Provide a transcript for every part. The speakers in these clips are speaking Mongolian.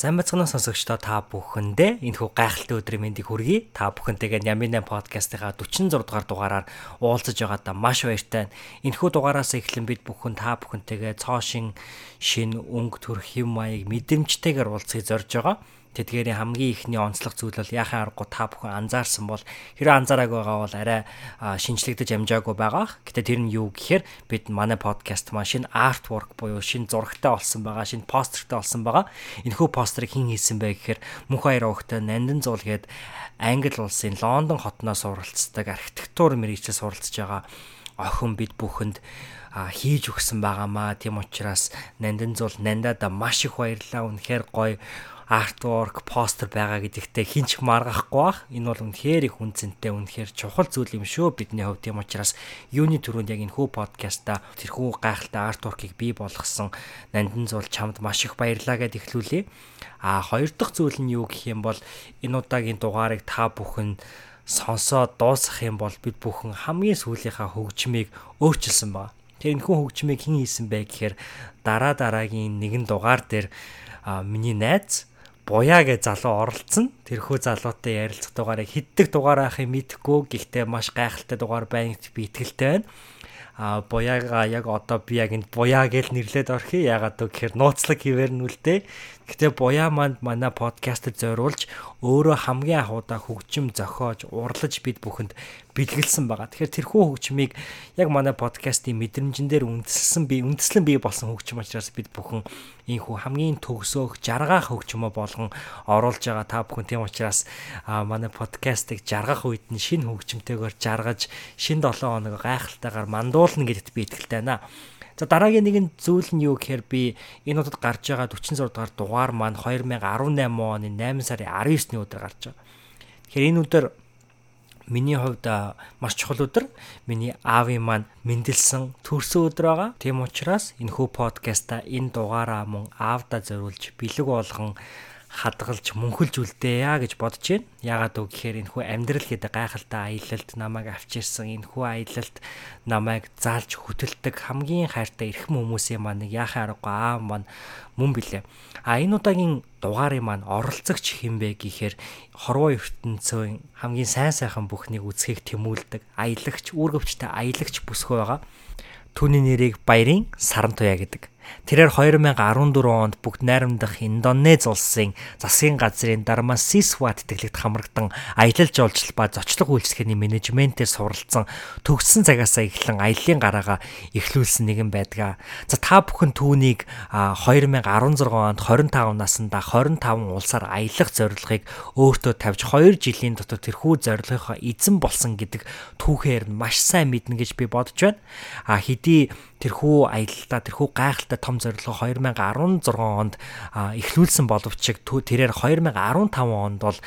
Сайн бацхан сонсогчдоо та бүхэндээ энэ хүү гайхалтай өдрийн мэндийг хүргэе. Та бүхэнтэйгээ Няминан подкастынхаа 46 дугаар дугаараар уулзаж байгаадаа маш баяртай. Энэ хүү дугаараас эхлэн бид бүхэн та бүхэнтэйгээ цоошин шин өнгө төрх хэм маяг мэдрэмжтэйгээр уулзахыг зорж байгаа. Тэдгээрийн хамгийн ихний онцлог зүйл бол яхаа аргагүй та бүхэн анзаарсан бол хэрэв анзаараагүй байгаа бол арай шинжлэгдэж амжаагүй байгаа. Гэтэ тэр нь юу гэхээр бид манай подкаст маань шинэ artwork буюу шинэ зурагтай болсон байгаа, шинэ постертай болсон байгаа. Энэхүү постерыг хэн хийсэн бэ гэхээр мөнх хоёр өвгтэй Нандин зуул гээд Англи улсын Лондон хотноос суралцдаг архитектур мэрэгчлээ суралцж байгаа охин бид бүхэнд хийж өгсөн байгаамаа. Тийм учраас Нандин зуул Нандада маш их баярлалаа. Үнэхээр гоё artwork, постэр байгаа гэдэгтээ хинч маргахгүй бах. Энэ бол үнэхээр их үнцэнтэй, үнэхээр чухал зүйл юм шүү бидний хувьд. Тийм учраас юуны түрүүнд яг энэ хүү подкаста тэрхүү гайхалтай artwork-ыг бий болгосон Нандин зуул чамд маш их баярлалаа гэд эхлүүлье. А хоёр дахь зүйл нь юу гэх юм бол энэ удаагийн дугаарыг та бүхэн сонсоод дуусгах юм бол бид бүхэн хамгийн сүүлийнхаа хөгжмийг өөрчилсөн байна. Тэр энэ хүн хөгжмийг хэн хийсэн бэ гэхээр дараа дараагийн нэгэн дугаар дээр миний найз буяа гэж залуу оролцсон. Тэрхүү залуутай ярилцах дугаарыг хиддэг дугаар ахыг мэдхгүй. Гэхдээ маш гайхалтай дугаар байна гэж би итгэлтэй байна. А буяага яг одоо би яг энэ буяа гэж нэрлээд орхи. Ягаад гэвэл нууцлаг хിവэр нь үлдээ. Гэтэ буяа манд манай подкастд зориулж өөрөө хамгийн анхудаа хөгжим зохиож урлаж бид бүхэнд бэлгэлсэн байгаа. Тэгэхээр тэрхүү хөгжмийг яг манай подкастын мэдрэмжэн дээр үндэслэн би үндэслэн бий болсон хөгжим учраас бид бүхэн ийхүү хамгийн төгсөөх жаргаах хөгжмөө болгон оруулж байгаа та бүхэн тийм учраас манай подкастыг жаргах үед нь шинэ хөгжмөнтэйгээр жаргаж шинэ 7 хоног гайхалтайгаар мандуулна гэдэгт би итгэлтэй байна. За дараагийн нэгэн зүйл нь юу гэхээр би энэ удаад гарч байгаа 46 дугаар дугаар маань 2018 оны 8 сарын 19-ний өдөр гарч байгаа. Тэгэхээр энэ өдөр миний хувьд маш чухал өдөр. Миний аавын маань мэндэлсэн төрсөн өдөр байгаа. Тийм учраас энэ хүү подкаста энэ дугаараа мөн аавда зориулж бэлэг болгон хадгалж мөнхөлж үлдээя гэж бодож байна. Яагаад үг гэхээр энэ хүү амьдрал гэдэг гайхалтай аялалд намайг авчирсан энэ хүү аялалд намайг заалж хөтэлдэг хамгийн хайртай эрхэм хүмүүсийн маань яхаа аргагүй аав маань мөн билээ. А энэ удаагийн дугаарын маань оролцогч хинбэ гэхээр хорвоо ертөнцийн хамгийн сайн сайхан бүхнийг үзхийг тэмүүлдэг аялагч үүргэвчтэй аялагч бүсгүй байгаа. Түүний нэрийг Баярын Саран туяа гэдэг. Тэрээр 2014 онд бүгд найрамдах Индонез улсын засгийн газрын Дармасисват тэтгэлэгт хамрагдан аялал жуулчлал ба зочлог үйлчлэгээний менежментээр суралцсан төгссөн цагаасаа эхлэн аяллаа гараага эхлүүлсэн нэгэн байдаг. За та бүхэн түүнийг 2016 онд 25 наснда 25 улсаар аялах зорилгыг өөртөө тавьж 2 жилийн дотор тэрхүү зорилгынхоо эзэн болсон гэдэг түүхээр маш сайн мэднэ гэж би бодож байна. А хэдий тэрхүү аялалтаа тэрхүү гайхалтай том зорилго 2016 онд эхлүүлсэн боловч тэрээр 2015 онд бол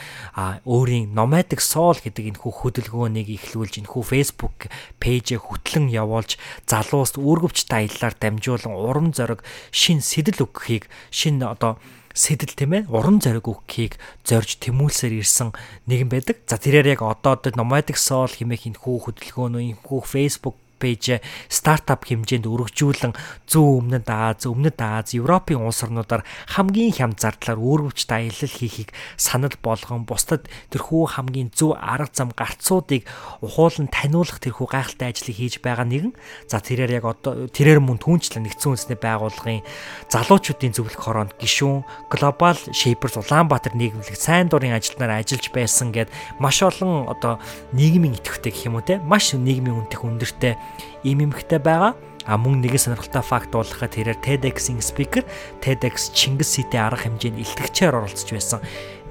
өөрийн Nomadic Soul гэдэг энэхүү хөдөлгөөнийг эхлүүлж энэхүү Facebook пэйжээ хөтлөн явуулж залуус үүргэвчтэй аяллаар дамжуулан урам зориг шин сэтэл өгөхийг шин одоо сэтэл тийм ээ уран зориг өгөхийг зорж тэмүүлсээр ирсэн нэгэн байдаг. За тэрээр яг одоо Nomadic Soul хэмээх энэхүү хөдөлгөөнөө энэхүү Facebook пэйж стартап хэмжээнд өргөжүүлэн зүүн өмнөд Аз, өмнөд Аз, Европын улс орнуудаар хамгийн хямд зардлаар өөрөвчт аялал хийхийг санал болгон бусдад тэрхүү хамгийн зөв арга зам гарцуудыг ухуулан таниулах тэрхүү гайхалтай ажлыг хийж байгаа нэгэн. За тэрээр яг одоо тэрээр мөн түнчлэн нэгдсэн үндэсний байгууллагын залуучуудын зөвлөх хороонд гишүүн Global Shapers Улаанбаатар нийгэмлэг сайн дурын ажилтнаар ажиллаж байсан гэд маш олон одоо нийгмийн идэвхтэй гэх юм уу те маш нийгмийн үнэлэх өндөртэй ийм эмхтэй байгаа. А мөн нэгэн сонирхолтой факт болгоход тэрээр TEDx-ийн спикер TEDx Чингис Сэтэ арга хэмжээнд илтгэгчээр оролцож байсан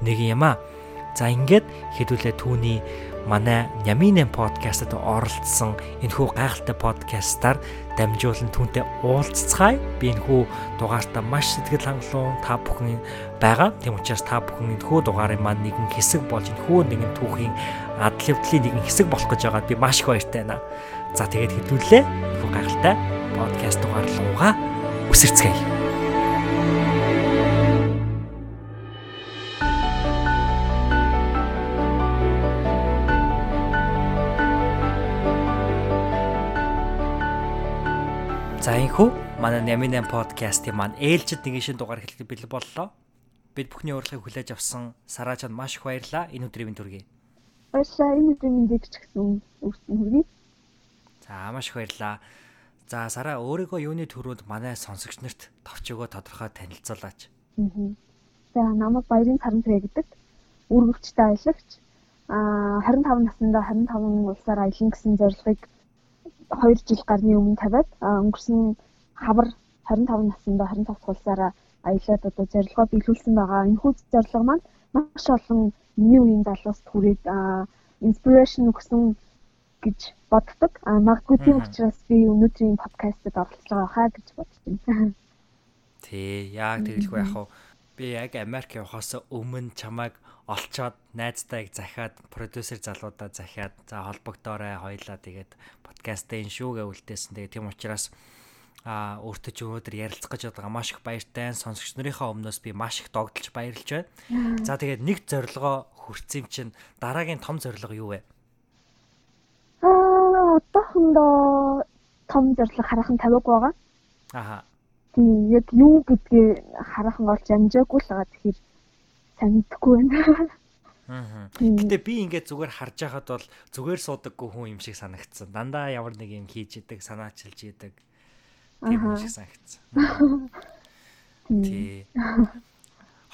нэг юм аа. За ингээд хэдүүлээ түүний манай Няминэн подкастт оролцсон энэхүү гайхалтай подкастаар дамжуулан түүнтэй уулзцгаая. Би энэхүү дугаартаа маш сэтгэл хангалуун та бүхэн байгаа. Тийм учраас та бүхэн энэхүү дугаарын маань нэгэн хэсэг болж энэхүү нэгэн түүхийн адал явдлын нэгэн хэсэг болох гэж байгаад би маш их баяртай байна. За тэгээд хэдүүлээ. Энэхүү гайхалтай подкаст дугаар руугаа үсэрцгээе. За энхүү манай Няминэн подкастын маань ээлжид нэгэн шин дугаар хэлэх бэлэн боллоо. Бид бүхний урилгыг хүлээж авсан Сараачанд маш их баярлалаа. Энэ өдрийн төргий. Баярлалаа. Энэ өдрийн мэндийг ч гэсэн өрсөн хүргэе. За маш их баярлалаа. За Сара өөрийгөө юуны төрөнд манай сонсогч нарт товч өгөө тодорхой танилцуулаач. Аа. За намайг Баярын Сарантрэ гэдэг үүргэвчтэй аялагч. Аа 25 наснда 25 улсаар аялна гэсэн зорилгыг 2 жил гарны өмнө тавиад өнгөрсөн хавар 25 наснда 25 дахь улсаараа аялаад одоо зорилгоо биелүүлсэн байгаа. Энэхүү зорилго маань маш олон new үеийн залуусд хүрээд inspiration өгсөн гэж боддог. А магадгүй тийм учраас би өнөөдрийн подкастт оролцож байгаа хаа гэж бодсон. Тий, яг тэгэлгүй яг хав би яг Америк явахаас өмнө чамайг олцоод найзтайг захиад продюсер залуудаа захиад за холбогдоорой хоёлаа тэгээд подкастаа энэ шүүгээ үлдээсэн. Тэгээд тийм учраас а өөртөө ч өнөөдөр ярилцах гэж байгаа маш их баяртай сонсогч нарынхаа өмнөөс би маш их догдолж баярлж байна. За тэгээд нэг зорилгоо хүрсэн чинь дараагийн том зорилго юу вэ? Одоохондоо том зорилго хараахан тавиаг байгаа. Аха. Тийм яг юу гэдгийг хараахан олж амжаагүй л байгаа. Тэгэхээр санагдахгүй байна. Аа. Гэтэ би ингээд зүгээр харж байхад бол зүгээр суудаггүй хүн юм шиг санагдсан. Дандаа ямар нэг юм хийж идэг, санаачилж идэг. Тийм юм шиг санагдсан. Тий.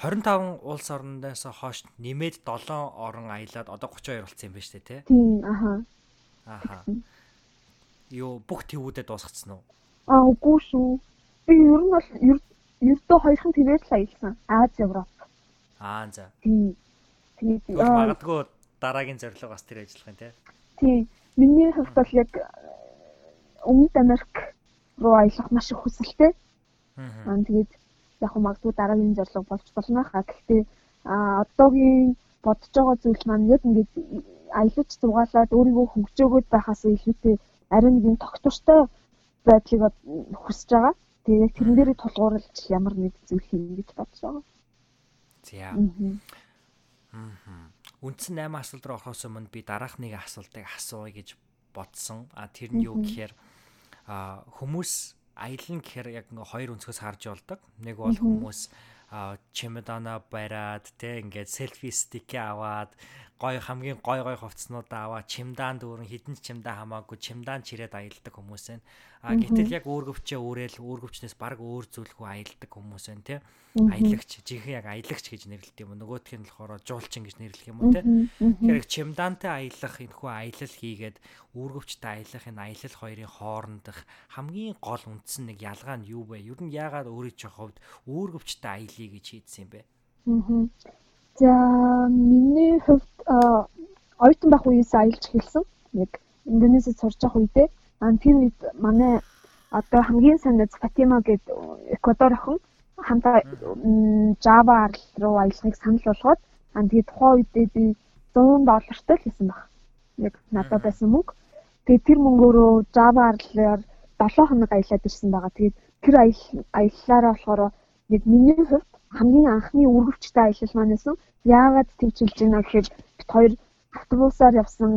25 улс орноос хойш нэмээд 7 орон аялаад одоо 32 болсон юм байна шүү дээ, тий? Тийм, аха. Аха. Юу бүх твүүдэд дуусгацсан уу? Аа, үгүй шүү. Би ер нь бол ердөө хоёрхан твээд л аялсан. Аз, Европ. Аа за. Тийм. Тэгээд магадгүй дараагийн зорилго бас тэр ажиллах юм тий. Тийм. Миний хувьд бол яг э, Өмнөд Америк руу аялах маш их хүсэлтэй. Аа тэгээд яг магадгүй дараагийн зорилго болж болно хаа. Гэхдээ одоогийн бодож байгаа зүйл маань яг ингээд аялаж зугаалаад өөрийгөө хөгжөөгöd байхаас илүүтэй ариун нэг тогтвортой байдлыг хүсэж байгаа. Тэгээд тэрэн дээрээ тулгуурлаж ямар нэг зүйл хийнэ гэж бодож байгаа. За. Аа. Үндсэн 8 асуулт руу орохоос өмнө би дараах нэг асуултыг асууя гэж бодсон. А тэр нь юу гэхээр а хүмүүс аялна гэхээр яг ингээ хоёр өнцгөөс харж болдог. Нэг бол хүмүүс чемодана бариад те ингээд селфи стик аваад гой хамгийн гой гой хувцснуудаа аваад чемдаан дүүрэн хідэн чемдаа хамаагүй чемдаан чирээд аялдаг хүмүүс байна. А гэтэл яг өөргөвчөө өөрөөл өөргөвчнээс баг өөр зүйлгүй аялдаг хүмүүс байна те. Аялагч жинхэнэ яг аялагч гэж нэрлэдэг юм. Нөгөөх нь болохоор жуулчин гэж нэрлэх юм уу те. Тэгэхээр чемдаантай аялах энэхүү аялал хийгээд өөргөвчтэй аялах энэ аялал хоёрын хоорондох хамгийн гол үндсэн нэг ялгаа нь юу вэ? Ер нь яагаад өөрийн чинь хувьд өөргөвчтэй аялье гэж хийдсэн юм бэ? Аа За миний хувьд оюутан байх үеэс аялж эхэлсэн. Яг Индонезид сурч байх үедээ аа тэр үед манай одоо хамгийн санаад Фатима гээд Эквадор охин хамтаа Java арал руу аялахыг санал болгоод аа тэгээд тухайн үедээ би 100 доллартай л хийсэн баг. Яг надад байсан мөнгө. Тэгээд тэр мөнгөөрөө Java аралаар 7 хоног аялаад ирсэн байгаа. Тэгээд тэр аяллаараа болохоор яг миний хувьд хамгийн анхны үргэлжтэй аялал маань байсан. Яагаад тэгжилж байна гэхээр бид хоёр автобусаар явсан,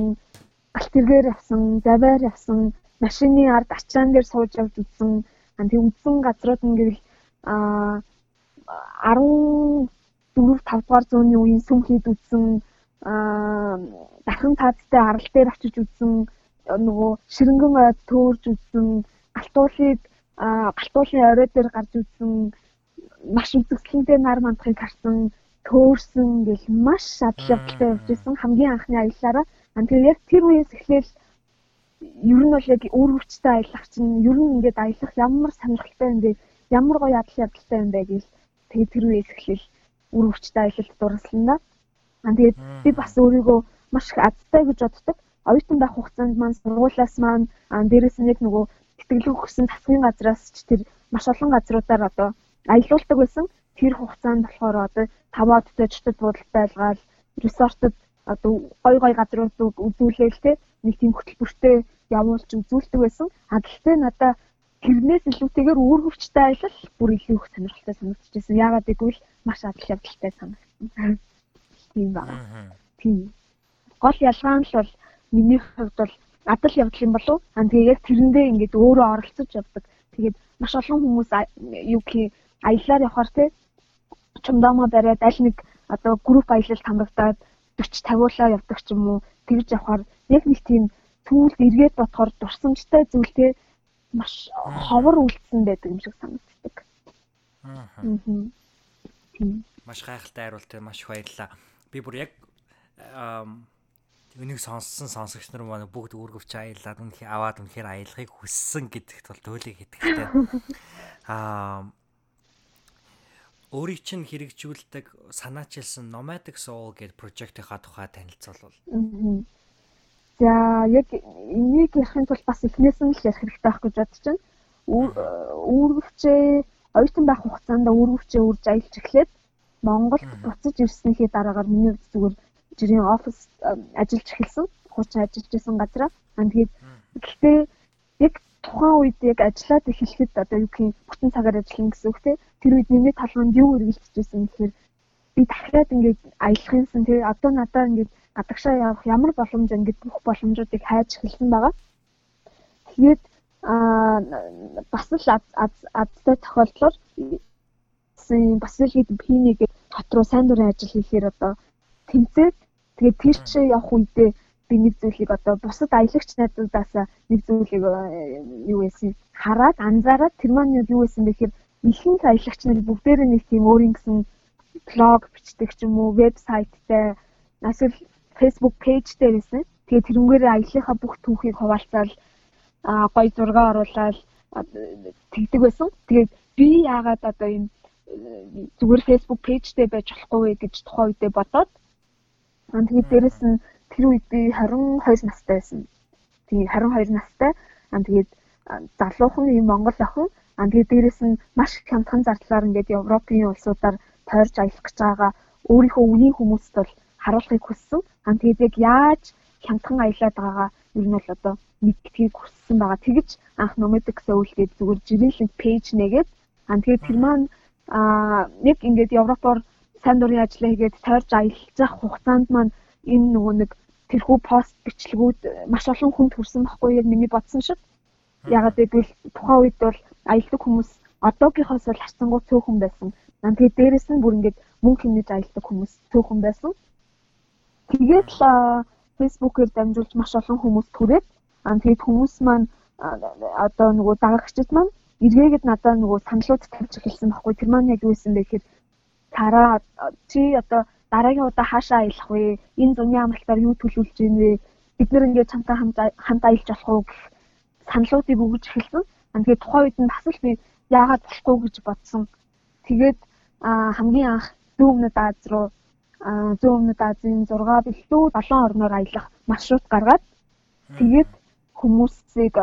галт тэргээр явсан, заваар явсан, машины ард ачаан дээр сууж явж үзсэн. Тэг үзсэн газрууд нь гэрэл а 14 5 дугаар зууны үеийн сүм хийд үзсэн а дахин таадтай арал дээр очиж үзсэн нөгөө ширэнгэн ойд төөрж үзсэн галтуулыг галтуулын орой дээр гарч үзсэн маш үзэсгэлэнтэй нар мандахыг харсан төөрсөн гэл маш шатлал явдалтай явж исэн хамгийн анхны аяллаараа. Тэгээ яг тэр үеэс эхлээл ер нь бол яг өөр хүчтэй аялах чинь ер нь ингээд аялах ямар сонирхолтой юм бэ? Ямар гоё ядал ядалтай юм бэ гэж тэгээ тэр үеэс эхлээл өөр хүчтэй аялалд дурласан да. Тэгээд би бас өөрийгөө маш их азтай гэж боддог. Оюутан байх хугацаанд маань сургуулиас маань дээрээс нь яг нөгөө тэтгэлэг өгсөн засгийн газраас ч тэр маш олон газруудаар одоо аялуулдаг байсан. Тэр хугацаанд болохоор одоо таваад төжтөд буудалтай айлгаал ресортод одоо гой гой газруудыг үзүүлээл те нэг тийм хөтөлбөртэй явуулж үзүүлдэг байсан. А гэхдээ надаа тэрнээс илүүтэйгээр үүргэвчтэй аялал бүр илүү их сонирхолтой санагдчихсэн. Яагаад гэвэл маш адал явдалтай санагдсан. Тийм байна. Тийм. Гол ялгаа нь бол миний хувьд бол адал явдал юм болов. Аа тэгээ яг тэрэндээ ингээд өөрөө оролцож явдаг. Тэгээд маш олон хүмүүс юу гэх аяллаар явахаар те чумдаамаа бариад аль нэг одоо групп аялал хамрагдаад 40 50уулаа явдаг ч юм уу тэгж явахаар яг нэг тийм түүлд эргээд бодохоор дурсамжтай зүйлтэй маш ховор үлдсэн байдаг юм шиг санагддаг. Аа. Маш гайхалтай хариулт маш их баярлалаа. Би бүр яг Энийг сонссон сонсогч нар маань бүгд үүргэвч аялаад үнэхээр аваад үнэхээр аялахыг хүссэн гэдэгт бол туйлыг хэтгэвтэй. Аа өөрийг чинь хэрэгжүүлдэг санаачилсан Nomadic Soul гэдэг прожектынхаа тухай танилцуулбал. За яг энийг ярихын тулд бас эхнээс нь л ярих хэрэгтэй байх гэж бодож байна. Үүргэвчээ оюутан байх хугацаанд үүргэвчээ үрж аялж эхлээд Монголд буцаж ирснийхээ дараагаар миний зүгээр жирийн офис ажиллаж эхэлсэн. Хуучин ажиллаж исэн газараа. Аа тэгээд гэхдээ яг тухайн үед яг ажиллаад эхлэхэд одоо юу гэх юм бүтэн цагаар ажиллана гэсэн үг те. Тэр үед миний толгойд юу үргэлжлэжсэн гэхээр би дахиад ингээд аялах юмсан те. Одоо надаа ингээд гадагшаа явах ямар боломж ингээд бүх боломжуудыг хайж эхэлсэн байгаа. Тэгээд аа бас л азтай тохиолдлоор бас л хэд пинийг хот руу сайн дурын ажил хийхээр одоо тэмцээд тэгээд тэр чинь явах үедээ би нэг зүйлийг одоо бусад аялагч найзуудаас нэг зүйлийг юу байсан хараад анзаараад тэр маань юу байсан бэхээр ихэнх аялагч нар бүгдээрээ нэг тийм өөрийн гэсэн блог бичдэг ч юм уу вебсайттай эсвэл фейсбુક пэйжтэй байсан. Тэгээд тэрнгээрээ аяллахаа бүх түүхийг хуваалцаал а гой зураг оруулаад тэгдэг байсан. Тэгээд би яагаад одоо энэ зүгээр фейсбુક пэйжтэй байж болохгүй вэ гэж тухайн үедээ бодоод Аа тэгээд дээрэс нь тэр үед би 22 настай байсан. Тэгээ 22 настай. Аа тэгээд залуухан юм Монгол охин. Аа тэгээд дээрэс нь маш хямдхан зардлаар ингээд Европын улсуудаар тойрч аялах гэж байгаа өөрийнхөө үеийн хүмүүст бол харуулахыг хүссэн. Аа тэгээд яг яаж хямдхан аялаад байгаагаа ер нь бол одоо мэдгэдгийг хүссэн байгаа. Тэгэж анх номедик сөүлгээд зүгээр жирийн пэйж нэгээд аа тэгээд тэр маань аа яг ингээд Европоор сайн дурын ажлаа хийгээд тойрж аялах хугацаанд маань энэ нөгөө нэг тэрхүү пост бичлэгүүд маш олон хүнд хүрсэн байхгүй яг миний бодсон шиг. Ягаад гэвэл тухайн үед бол аялдаг хүмүүс одоогийнхоос бол харцангуй цөөхөн байсан. Тэгээд дээрэс нь бүр ингээд мөнгө хэмнэж аялдаг хүмүүс цөөхөн байсан. Тэгээд л фэйсбүүкээр дамжуулж маш олон хүмүүс түрээд аа тэгээд хүмүүс маань одоо нөгөө дагагчид маань эргээгээд надад нөгөө саналууд тавьж эхэлсэн байхгүй тэр маань яг юу байсан бэ гэхээр тараа чи одоо дараагийн удаа хаашаа аялах вэ? Энэ зуны амралтаар юу төлөвлөж байна вэ? Бид нэр ингээд чамтай хамт аялж болох уу гэх саналуудыг өгж эхэлсэн. Тэгээд тухайн үед нь бас л би яагаад болохгүй гэж бодсон. Тэгээд хамгийн анх зүүн өмнөд Аз руу зүүн өмнөд Азийн 6 бэлтүү 7 орноор аялах маршрут гаргаад тэгээд хүмүүсийг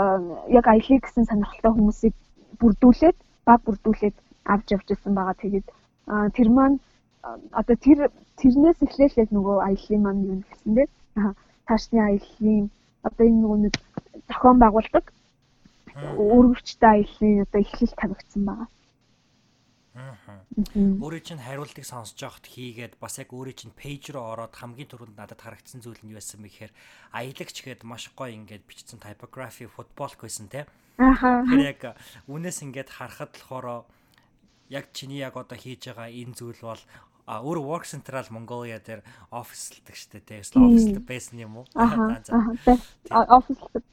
яг аялыг гэсэн сонирхолтой хүмүүсийг бүрдүүлээд баг бүрдүүлээд авч явж ирсэн байгаа. Тэгээд тэр маань одоо тэр тэрнээс эхлээл яг нөгөө аяллаа маань юу гэсэн бэ? Таашны аяллаа одоо энэ нөгөө нэг зохион байгуулдаг өргөвчтэй аяллаа одоо эхлэл тавигдсан байгаа. Өөрөө чинь хариултыг сонсож байхад хийгээд бас яг өөрөө чинь пэйж руу ороод хамгийн түрүүнд надад харагдсан зүйл нь юу байсан бэ гэхээр аялагч гээд маш гоё ингээд бичсэн typography футболк байсан те. Аха. Тэр яг үнээс ингээд харахад болохоор яг чиний яг одоо хийж байгаа энэ зүйл бол а өөр work central Mongolia дээр офислдаг штэ те офислдаг байсан юм уу? Аа. Офислдаг.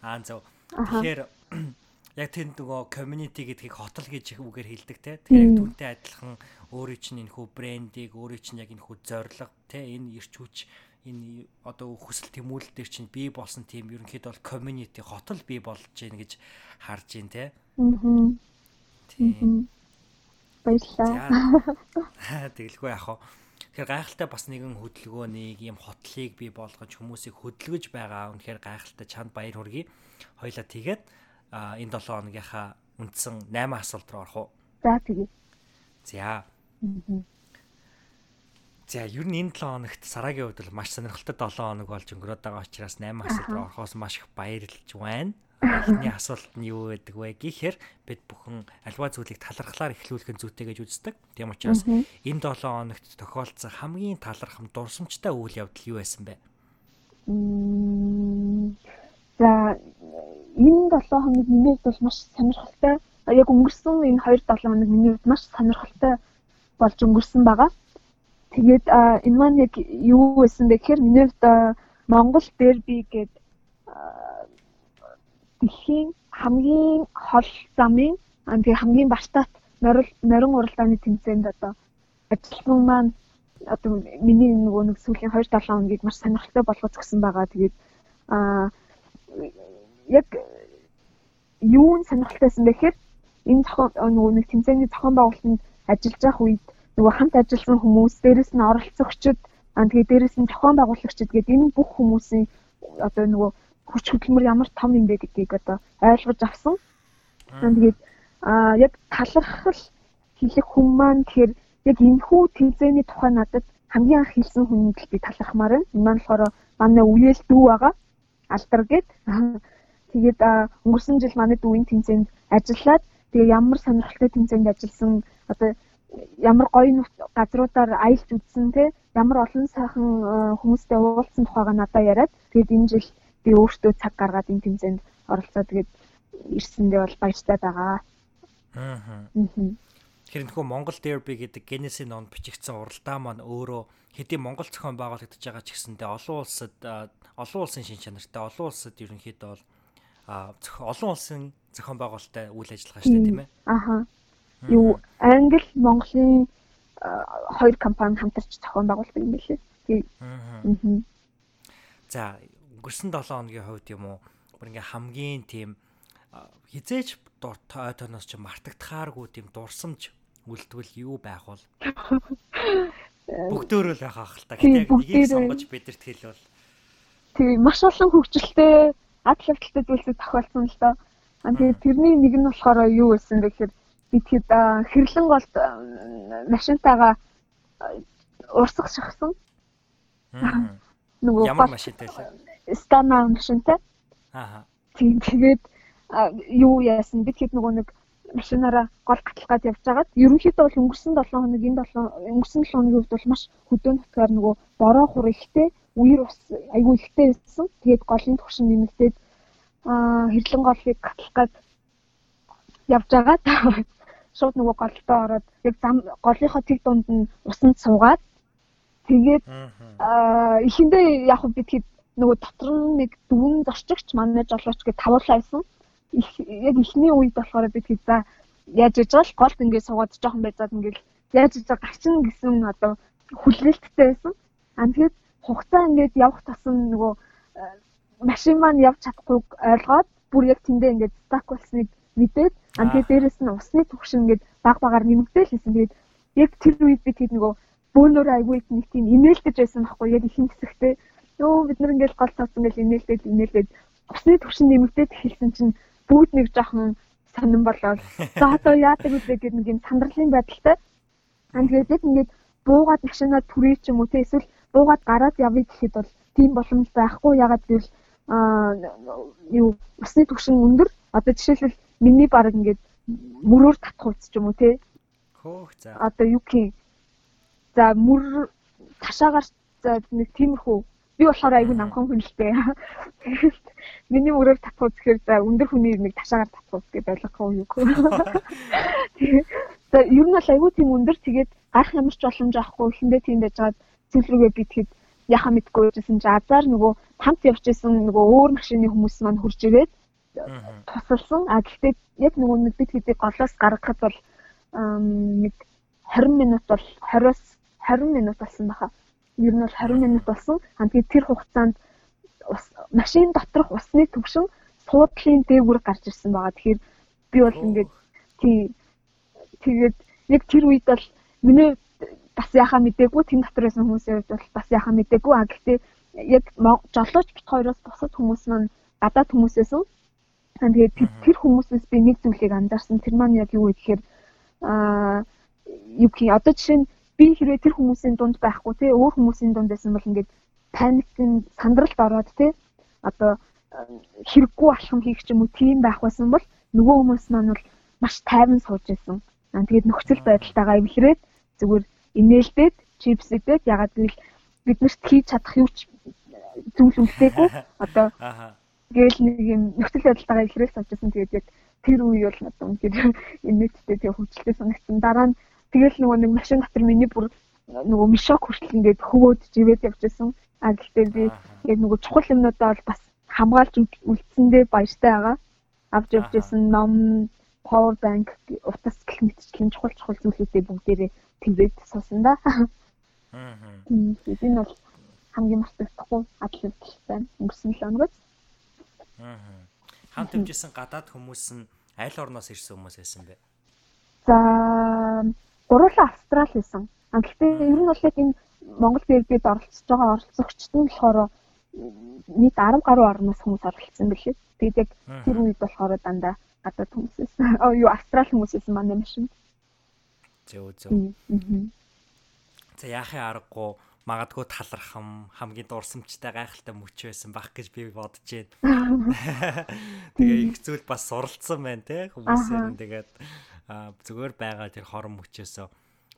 Аа зөв. Тэгэхээр яг тэнд нөгөө community гэдгийг хотол гэж үгээр хэлдэг те. Тэгэхээр түүнтэй адилхан өөрийн чинь энэ хүү брендийг, өөрийн чинь яг энэ хүү зорилго те энэ ирч хүч энэ одоо хүсэл тэмүүлэл дээр чинь бий болсон тийм ерөнхийдөө бол community хотол бий болж гин гэж харж гин те. Аа. Тийм. Баярлалаа. Тэгэлгүй яах вэ? Тэгэхээр гайхалтай бас нэгэн хөдөлгөөнийг ийм хотлыг бий болгож хүмүүсийг хөдөлгөж байгаа. Үнэхээр гайхалтай чанд баяр хүргэе. Хоёлаа тэгээд энэ 7 хоногийнхаа үндсэн 8 асуулт руу орох уу? За тэгье. За. За ер нь энэ 7 хоногт сарагийн хувьд бол маш сонирхолтой 7 хоног болж өнгөрөөд байгаа учраас 8 асуулт руу орохоос маш их баярлж байна. Эхний асуулт нь юу байдаг вэ гэхээр бид бүхэн альва зүйлийг талархлаар эхлүүлэх нь зүйтэй гэж үздэг. Тийм учраас энэ 7 хоногт тохиолдсон хамгийн талархам дурсамжтай үйл явдал юу байсан бэ? За энэ 7 хоног миний хувьд бол маш сонирхолтой. Яг өнгөрсөн энэ 2 7 хоног миний хувьд маш сонирхолтой болж өнгөрсөн байгаа. Тэгээд энэ маань яг юу байсан бэ гэхээр миний хувьд Монгол дерби гэдэг дэлхийн хамгийн хол замын тэгээ хамгийн бартаат норин уралдааны тэмцээнд одоо ажилтнууд маань одоо миний нөгөө нэг сүүлийн 2 7 хоногийг маш сонирхолтой болгож өгсөн байгаа. Тэгээд аа яг юу нь сонирхолтойсэн бэ гэхээр энэ зохион нөгөө нэг тэмцээний зохион байгуулалтанд ажиллаж байх үед нөгөө хамт ажилласан хүмүүс, дээрэс нь оролцогчид, аа тэгээ дээрэс нь зохион байгуулагчид гэдэг энэ бүх хүмүүсийн одоо нөгөө хүч хөдөлмөр ямар том юм бэ гэдгийг одоо ойлгож авсан. Тэгээд аа яг талархал хэлэх хүн маань тэгэхээр яг энэхүү тэмцээний тухай надад хамгийн анх хэлсэн хүнд л би талархмаар байна. Энэ маань болохоор манай үеэл дүү байгаа. Алдар гээд. Тэгээд өнгөрсөн жил манай дүүийн тэмцээнд ажиллаад тэгээ ямар сонирхолтой тэмцээнд ажилласан одоо ямар гоё газруудаар аялж үзсэн те ямар олон сайхан хүмүүстэй уулзсан тухайга надад яриад тэгээд энэ жил би өөртөө цаг гаргаад энэ тэмцээнд оролцоод тэгээд ирсэндээ бол баяртай байгаа. Аа. Тэгэхээр нөхөө Монгол Derby гэдэг Genesis нонд бичигдсэн уралдаа маань өөрөө хэдийн Монгол зохион байгуулагдаж байгаа ч гэсэндээ олон улсад олон улсын шин чанартай олон улсад ерөнхийдөө бол олон улсын зохион байгуулалттай үйл ажиллагаа шүү дээ тийм ээ. Аха. Юу Англи Монголын хоёр компани хамтарч зохион байгуулдаг юм билээ. Тийм. За өнгөрсөн 7 хоногийн хувьд юм уу? Бүр ингээ хамгийн тийм хизээч тоотоноос ч мартагдахааргүй тийм дурсамж үлдвэл юу байх бол? Бүгдөөрөө л байх ах л та гэдэг нэгийг сонгож бидэрт хэлвэл тийм маш олон хөвгчлөлтэй адал хөвгөлтэй зүйлсүүд тохиолдсон л доо. Аа тэгээд тэрний нэг нь болохоор юу байсан бэ гэхээр бид хэрлэн голд машинтайгаа урсгах шахсан. Нөгөө ямар машинтай лээ? Стана машинтай. Аа. Тэгээд юу яасан бид хэд нөгөө нэг машинаараа гол гатлахад явж байгаад ерөнхийдөө бол өнгөрсөн 7 хоног энэ 7 өнгөрсөн 7 хоногийн хувьд бол маш хөдөөн нутгаар нөгөө бороо хур ихтэй үер ус айгүй ихтэй байсан. Тэгээд голын төвшин нэмэгдээд аа хэрлэн голыг гатлах гад явж байгаад шууд нөгөө голдоо ороод яг зам голынхоо тэг дунд нь усанд суугаад тэгээд аа эхэндээ яг бид хэд нөгөө дотор нь нэг дүүн зорчигч манай жолооч гэж тавуулаа байсан. Яг ихний үед болохоор бид за яаж иж байгаа л голд ингээд суугаад жоохон байцаад ингээд яаж иж гарчин гэсэн одоо хүлээлттэй байсан. Аа тэгээд хугацаа ингээд явах тасан нөгөө э, машин маань явж чадахгүй ойлгоод бүр яг тэндээ ингээд стак болсныг мэдээд аа тэгээд дээрэс нь усны түвшин ингээд баг багаар нэмэгдээл хийсэн. Тэгээд яг тэр үед бид хэд нөгөө бөөнөр айгүй нэг тийм имэйлдэж байсан байхгүй яг ихэнх хэсэгтээ Йоо бид нар ингээл гол цаасан ингээл инээлдээд инээлдээд усны төвшин нэмэгдээд хэлсэн чинь бүгд нэг жоохон сонирн болоод за одоо яадаг вэ гэдэг нэг юм сандралын байдалтай. Аа тэгээд ингээд буугаад машинаа түрээ ч юм уу те эсвэл буугаад гараад явъя гэхэд бол тийм боломж байхгүй ягаад гэвэл аа юу усны төвшин өндөр одоо жишээлбэл миний баг ингээд мөрөөр татах үс ч юм уу те. Хөөх за. Одоо юу гэх За мөр ташаагаар за нэг тиймэрхүү би болохоор айгүй намхан хүн л дээ. Миний мөрөөр татах үзэхээр за өндөр хүний нэг ташаагаар татах гэж ойлгохгүй юу. Тэгээд ер нь бол айгүй тийм өндөр тэгээд гарах ямар ч боломж авахгүй ихэндээ тийм байжгаад цэврүүгээ би тэгэхэд яхаа мэдгүй байсан чи азар нөгөө хамт явж исэн нөгөө өөр машины хүмүүс маань хурж ирээд тусалсан. А гэхдээ яг нөгөө нэг бид хэдийг голоос гаргахад бол нэг 20 минут бол 20-оос 20 минут болсон баха ер нь бол 20 минут болсон. Тэгээд тэр хугацаанд машин доторх усны төвшин суудлын дээгүүр гарч ирсэн байгаа. Тэгэхээр би бол ингээд тий тэгээд яг тэр үед бол миний бас яхаа мэдээгүй тэнд дотор байсан хүмүүсийн хувьд бол бас яхаа мэдээгүй а гэхдээ яг жолооч бит хоёроос бусад хүмүүс маань гадаад хүмүүс байсан. Тэгээд тэр хүмүүсээс би нэг зүйлийг анзаарсан. Тэр маань яг юу вэ гэхээр аа юу гэх одоо жишээ нь би хэрвээ тэр хүмүүсийн дунд байхгүй те өөр хүмүүсийн дунд байсан бол ингээд паникын сандралд ороод те одоо хэрэггүй алхам хийх ч юм уу тийм байх байсан бол нөгөө хүмүүс маань бол маш тайван сууж байсан. Аа тэгээд нөхцөл байдалтайгаа эвлэрээд зүгээр инээлдээд чипс идээд ягаад гэвэл биднэрт хийж чадах юу ч зүйл үлдээгүй. Одоо гээл нэг юм нөхцөл байдалтайгаа илрээл савчсан тэгээд яг тэр үе бол надад үнэхээр инээдтэй тэг хөвчлөлтэй санагдсан. Дараа нь тэгэл нөгөө нэг машин дотор миний бүр нөгөө мишок хүртэл ингээд хөвөөд живээд явжсэн а гэхдээ би яг нөгөө чухал юмнуудаа бол бас хамгаалж үлдсэндээ баяртай байгаа авч явжсэн ном power bank утас гэх мэтчлэн чухал чухал зүйлүүдээ бүгдээрээ тэмдээд суусан да. Аа. Энэ бол хамгийн мартагдахгүй адлал байна. Өнгөрсөн 7 хоногоос. Аа. Хамт хэмжсэн гадаад хүмүүс нь аль орноос ирсэн хүмүүс байсан бэ? За гурлаа Австрал байсан. А гэхдээ ер нь бол яг энэ Монгол дэргэд оролцож байгаа оролцогчд нь болохоор нийт 10 гаруй орноос хүмүүс оролцсон билээ. Тэгээд яг тэр үед болохоор дандаа гадаад хүмүүсээс оо юу Австрал хүмүүсээс манай машин. Зөө зөө. За яахын аргагүй магадгүй талархам хамгийн дурсамжтай гайхалтай мөч байсан бах гэж би бодож байна. Тэгээ их зүйл бас суралцсан байна те хүмүүсээр нь тэгээд зүгээр байгаа тэр хорон мөчөөсөө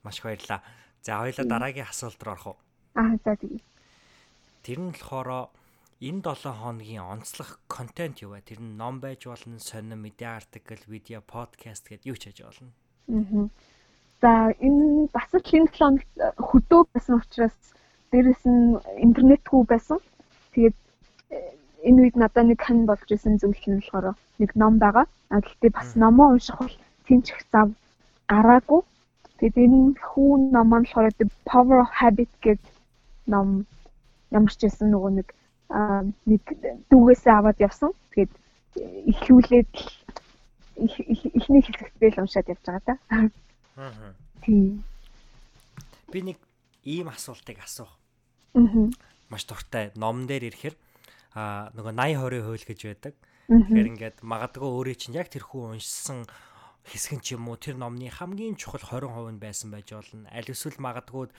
маш их баярлаа. За хоёлаа дараагийн асуулт руу орох уу? Аа за тэгье. Тэр нь болохоор энэ 7 хоногийн онцлог контент юу вэ? Тэр нь ном байж болно, сонин медиа артикл, видео, подкаст гэдээ юу ч хийж болно. Аа. За энэ бас л энэ 7 хоногт хөдөө байсан учраас дээрэс нь интернетгүй байсан. Тэгээд э, энэ үед надад нэг хэн болж исэн зүйл нь болохоор нэг ном байгаа. А гэхдээ бас номоо унших бол тэнцэх зав гараагүй. Тэгээд энэ хүн ном нь болохоор The Power of Habit гэдэг ном ямар ч байсан нөгөө нэг нэг дүүгээсээ аваад явсан. Тэгээд ихлүүлээд ихний хэсэгтээ л уншаад явж байгаа та. Аа. Би нэг ийм асуултыг асуух. Аа. Маш дуртай. Номн дээр ирэхээр аа нөгөө 80 20 хууль гэж байдаг. Тэгэхээр ингээд магадгүй өөрөө чинь яг тэрхүү уншсан хэсэг ч юм уу тэр номны хамгийн чухал 20% нь байсан байж болно. Аль эсвэл магадгүй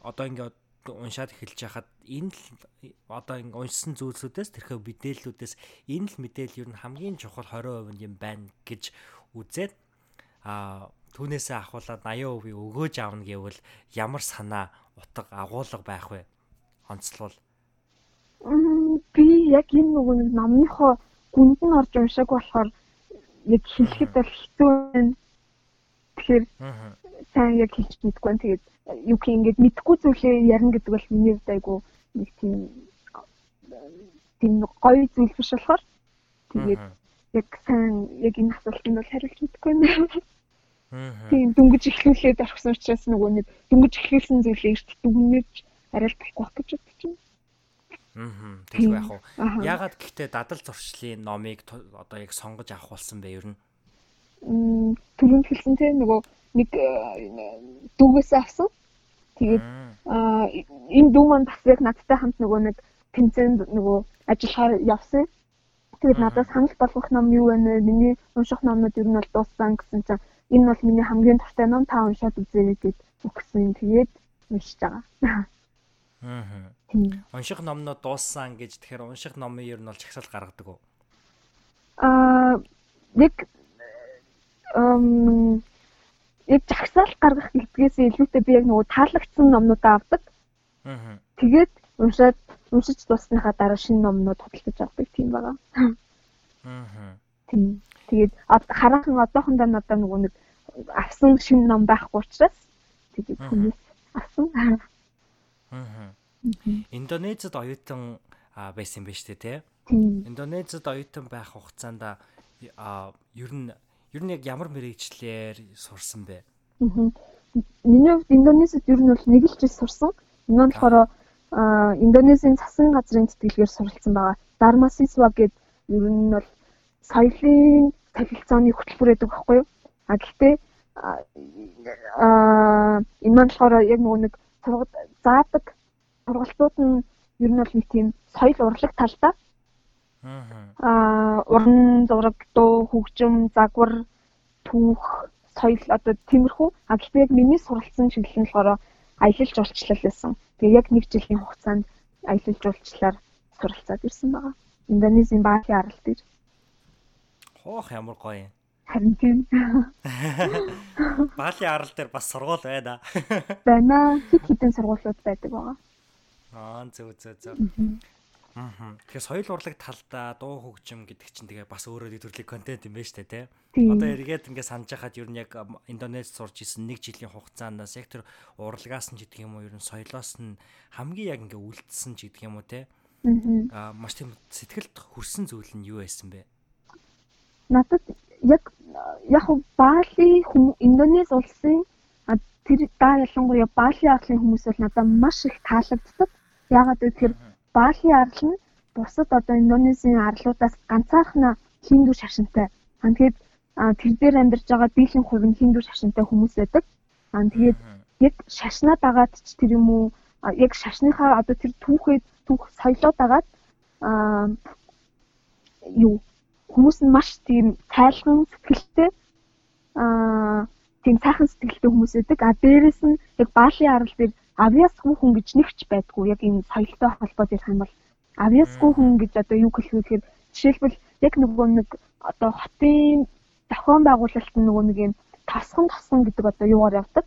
одоо ингээд уншаад эхэлж яхад энэ л одоо ингээ уншсан зүйлсүүдээс тэрхүү мэдээллүүдээс энэ л мэдээлэл юу н хамгийн чухал 20% юм байна гэж үзээд а түүнээсээ ахуулаад 80% өгөөж аавна гэвэл ямар санаа утга агуулга байх вэ? Онцлол. Би яг энэ нөгөө номныхоо гүнд нь орж уншааг болохоор яг хэлэхэд бол хэцүү байна. Тэгэхээр сайн яг хэлж мэдгүй байна. Тэгээд юу гэх ингэж мэдгүй зүйлээ ярина гэдэг бол миний хувьд айгу нэг тийм тийм гоё зүйл биш болохоор тэгээд яг сайн яг энэ асуултанд бол хариулт мэдгүй байна. Тийм дүнгиж эхлүүлээд орхисон учраас нөгөө нэг дүнгиж эхлүүлсэн зүйлээ эрт дүгнэж арай л болохгүй гэж бодож байна. Аа. Тэгвэл яг уу. Ягаад гэхдээ дадал зуршлын номыг одоо яг сонгож авах болсон бэ ер нь? Мм түрүүнд хэлсэн тийм нөгөө нэг э, дүүгээс авсан. Тэгээд аа энэ дүү маань бас яг надтай хамт нөгөө нэг тэмцээнд нөгөө ажиллахаар явсан. Тэгээд надаас санал болгох ном юу вэ? Миний унших номнууд ер нь бол дууссан гэсэн чинь энэ бол миний хамгийн дуртай ном та уншаад үзээрэй гэд өгсөн. Тэгээд уншиж байгаа. Аа. Унших номноо дууссан гэж тэгэхээр унших номын ер нь бол чагсаал гаргадаг уу? Аа нэг эм яг чагсаал гаргах гэдгээс илүүтэй би яг нөгөө таалагдсан номнуудаа авдаг. Аа. Тэгээд уншаад уншиж дуусныхаа дараа шинэ номнууд худалдаж авдаг тийм байгаа. Аа. Тийм. Тэгээд хараахан одоохондоо надад нөгөө нэг авсан шинэ ном байхгүй учраас тэгээд хүмүүс авсан. Индонезид оюутан байсан биз дээ тий. Индонезид оюутан байх хугацаанд ер нь ер нь яг ямар мэрэгчлэр сурсан бэ? Миний хувьд Индонезид ер нь бол нэг л жил сурсан. Энэ нь болохоор Индонезийн цасан газрын тэтгэлгээр суралцсан байгаа. Дармасисва гэдэг ер нь бол соёлын солилцооны хөтөлбөр гэдэг багхгүй юу? А гэхдээ аа энэ маань болохоор яг нөгөө нэг сургад заадаг сургалтууд нь ер нь бол нэг тийм соёл урлаг талдаа аа уран зураг дуу хөгжим загвар түүх соёл одоо тиймэрхүү а гэхдээ яг миний суралцсан чиглэл нь болохоор аялал жуулчлал байсан. Тэгээ яг нэг жилийн хугацаанд аялал жуулчлалаар суралцаад ирсэн байгаа. Индонезийн Бали арал дээр. Хоох ямар гоё юм. Харин тийм. Бали арал дээр бас сургууль байна. Байна. Хит хитэн сургуулиуд байдаг байгаа. Аа зөв зөв зөв. Аа. Тэгэхээр соёл урлаг талдаа дуу хөгжим гэдэг чинь тэгээ бас өөрөө төрлийн контент юм байна шүү дээ, тий. Одоо эргээд ингээд санаж хахад ер нь яг Индонез сурч исэн нэг жилийн хугацаанаас яг тэр урлагаас нь гэдэг юм уу ер нь соёлоос нь хамгийн яг ингээд үлдсэн ч гэдэг юм уу, тий. Аа маш тийм сэтгэлд хүрсэн зүйл нь юу байсан бэ? Надад яг яг Бали Индонез улсын тэр даа ялангуяа Бали арлын хүмүүс бол надад маш их таалагддаг. Ягаад гэвэл Бали арал нь бусад одоо Индонезийн арлуудаас ганцаархнаа хиндүү шашинтай. Аа тэгээд тэр дээр амьдарч байгаа дийлэн хувь нь хиндүү шашинтай хүмүүс байдаг. Аа тэгээд яг шашнаа дагаад ч тэр юм уу яг шашныхаа одоо тэр түүхээ түүх соёлоо дагаад аа юу хүмүүс нь маш тийм цайлган сэтгэлтэй аа тийм сайхан сэтгэлтэй хүмүүс байдаг. А дээрэс нь яг Бали арал дээр авьяасгүй хүн гэж нэгч байдгүй. Яг энэ соёлтой холбоод ярих юм бол авьяасгүй хүн гэж одоо юу хэлэх вэ гэхээр жишээлбэл яг нөгөө нэг одоо хотын зохион байгуулалт нь нөгөө нэг юм тасган тасган гэдэг одоо юугаар явдаг.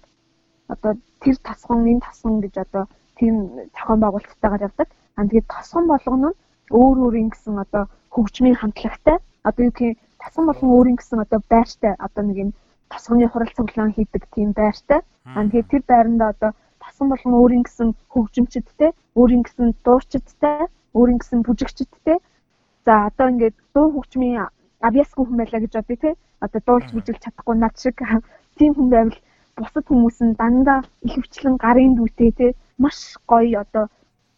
Одоо тэр тасган энэ тасган гэж одоо тийм зохион байгуулалттайгаар явдаг. А тэгээд тасган болгоно нь өөр өөрийн гэсэн одоо хөгжмийн хамтлагтай одоо юу гэх тасган болгон өөрийн гэсэн одоо байртай одоо нэг юм тасганы хурал цуглаан хийдэг тийм байртай. А тэгээд тэр байранда одоо тасан болгон өөрийн гэсэн хөгжимчдтэй, өөрийн гэсэн дуучидтай, өөрийн гэсэн бүжигчдтэй. За одоо ингээд дуу хөгжмийн авьяасгүй хүн байлаа гэж бодъё те. Одоо дуулж бүжиглэж чадахгүй над шиг тийм хүн байвал бусад хүмүүс нь дандаа их хвчлэн гарын дүүтэй те маш гоё одоо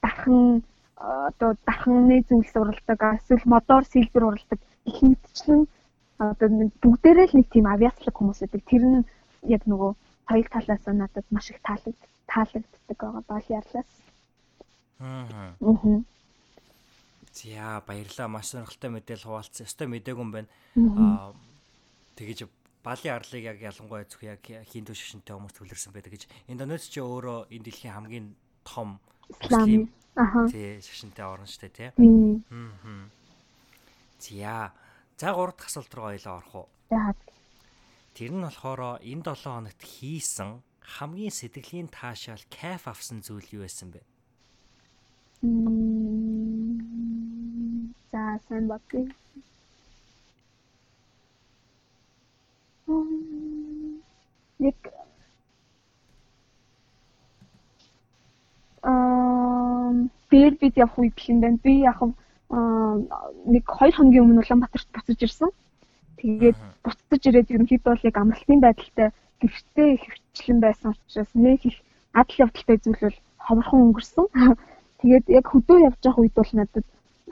дархан одоо дарханы зүйлс уралдаг эсвэл модоор сэлбэр уралдаг их мэдчлэн одоо бүгдээрээ л нэг тийм авиаслаг хүмүүс байдаг. Тэр нь яг нөгөө соёл талаас нь надад маш их таалагд таалагддаг байгаа Бали арлаас. Аа. За баярлалаа. Маш сонирхолтой мэдээлэл хуваалцсан. Өстой мэдээгүй юм байна. Аа тэгэж Бали арлыг яг ялангуяа зөв яг хиндүү шашинтай хүмүүс төвлөрсөн байдаг гэж. Индонез ч өөрөө энэ дэлхийн хамгийн том муслим тий шашинтай орн дээ тий. Аа. За За 3 дахь асуулт руу ойлоо орох уу? Тэр нь болохоор энэ 7 хоногт хийсэн хамгийн сэтгэлийн таашаал кайф авсан зүйл юу байсан бэ? За сайн бодъё. Нэг бэр бид явах үед байна. Би яг нэг 2 хоногийн өмнө Улаанбаатарт буцаж ирсэн. Тэгээд буцаж ирээд ерөнхийдөө яг амралтын байдалтай гэртээ их хвчлэн байсан учраас нэг их адал явдалтай зүйл бол ховорхон өнгөрсөн. Тэгээд яг хөдөө явж байгаа үед бол надад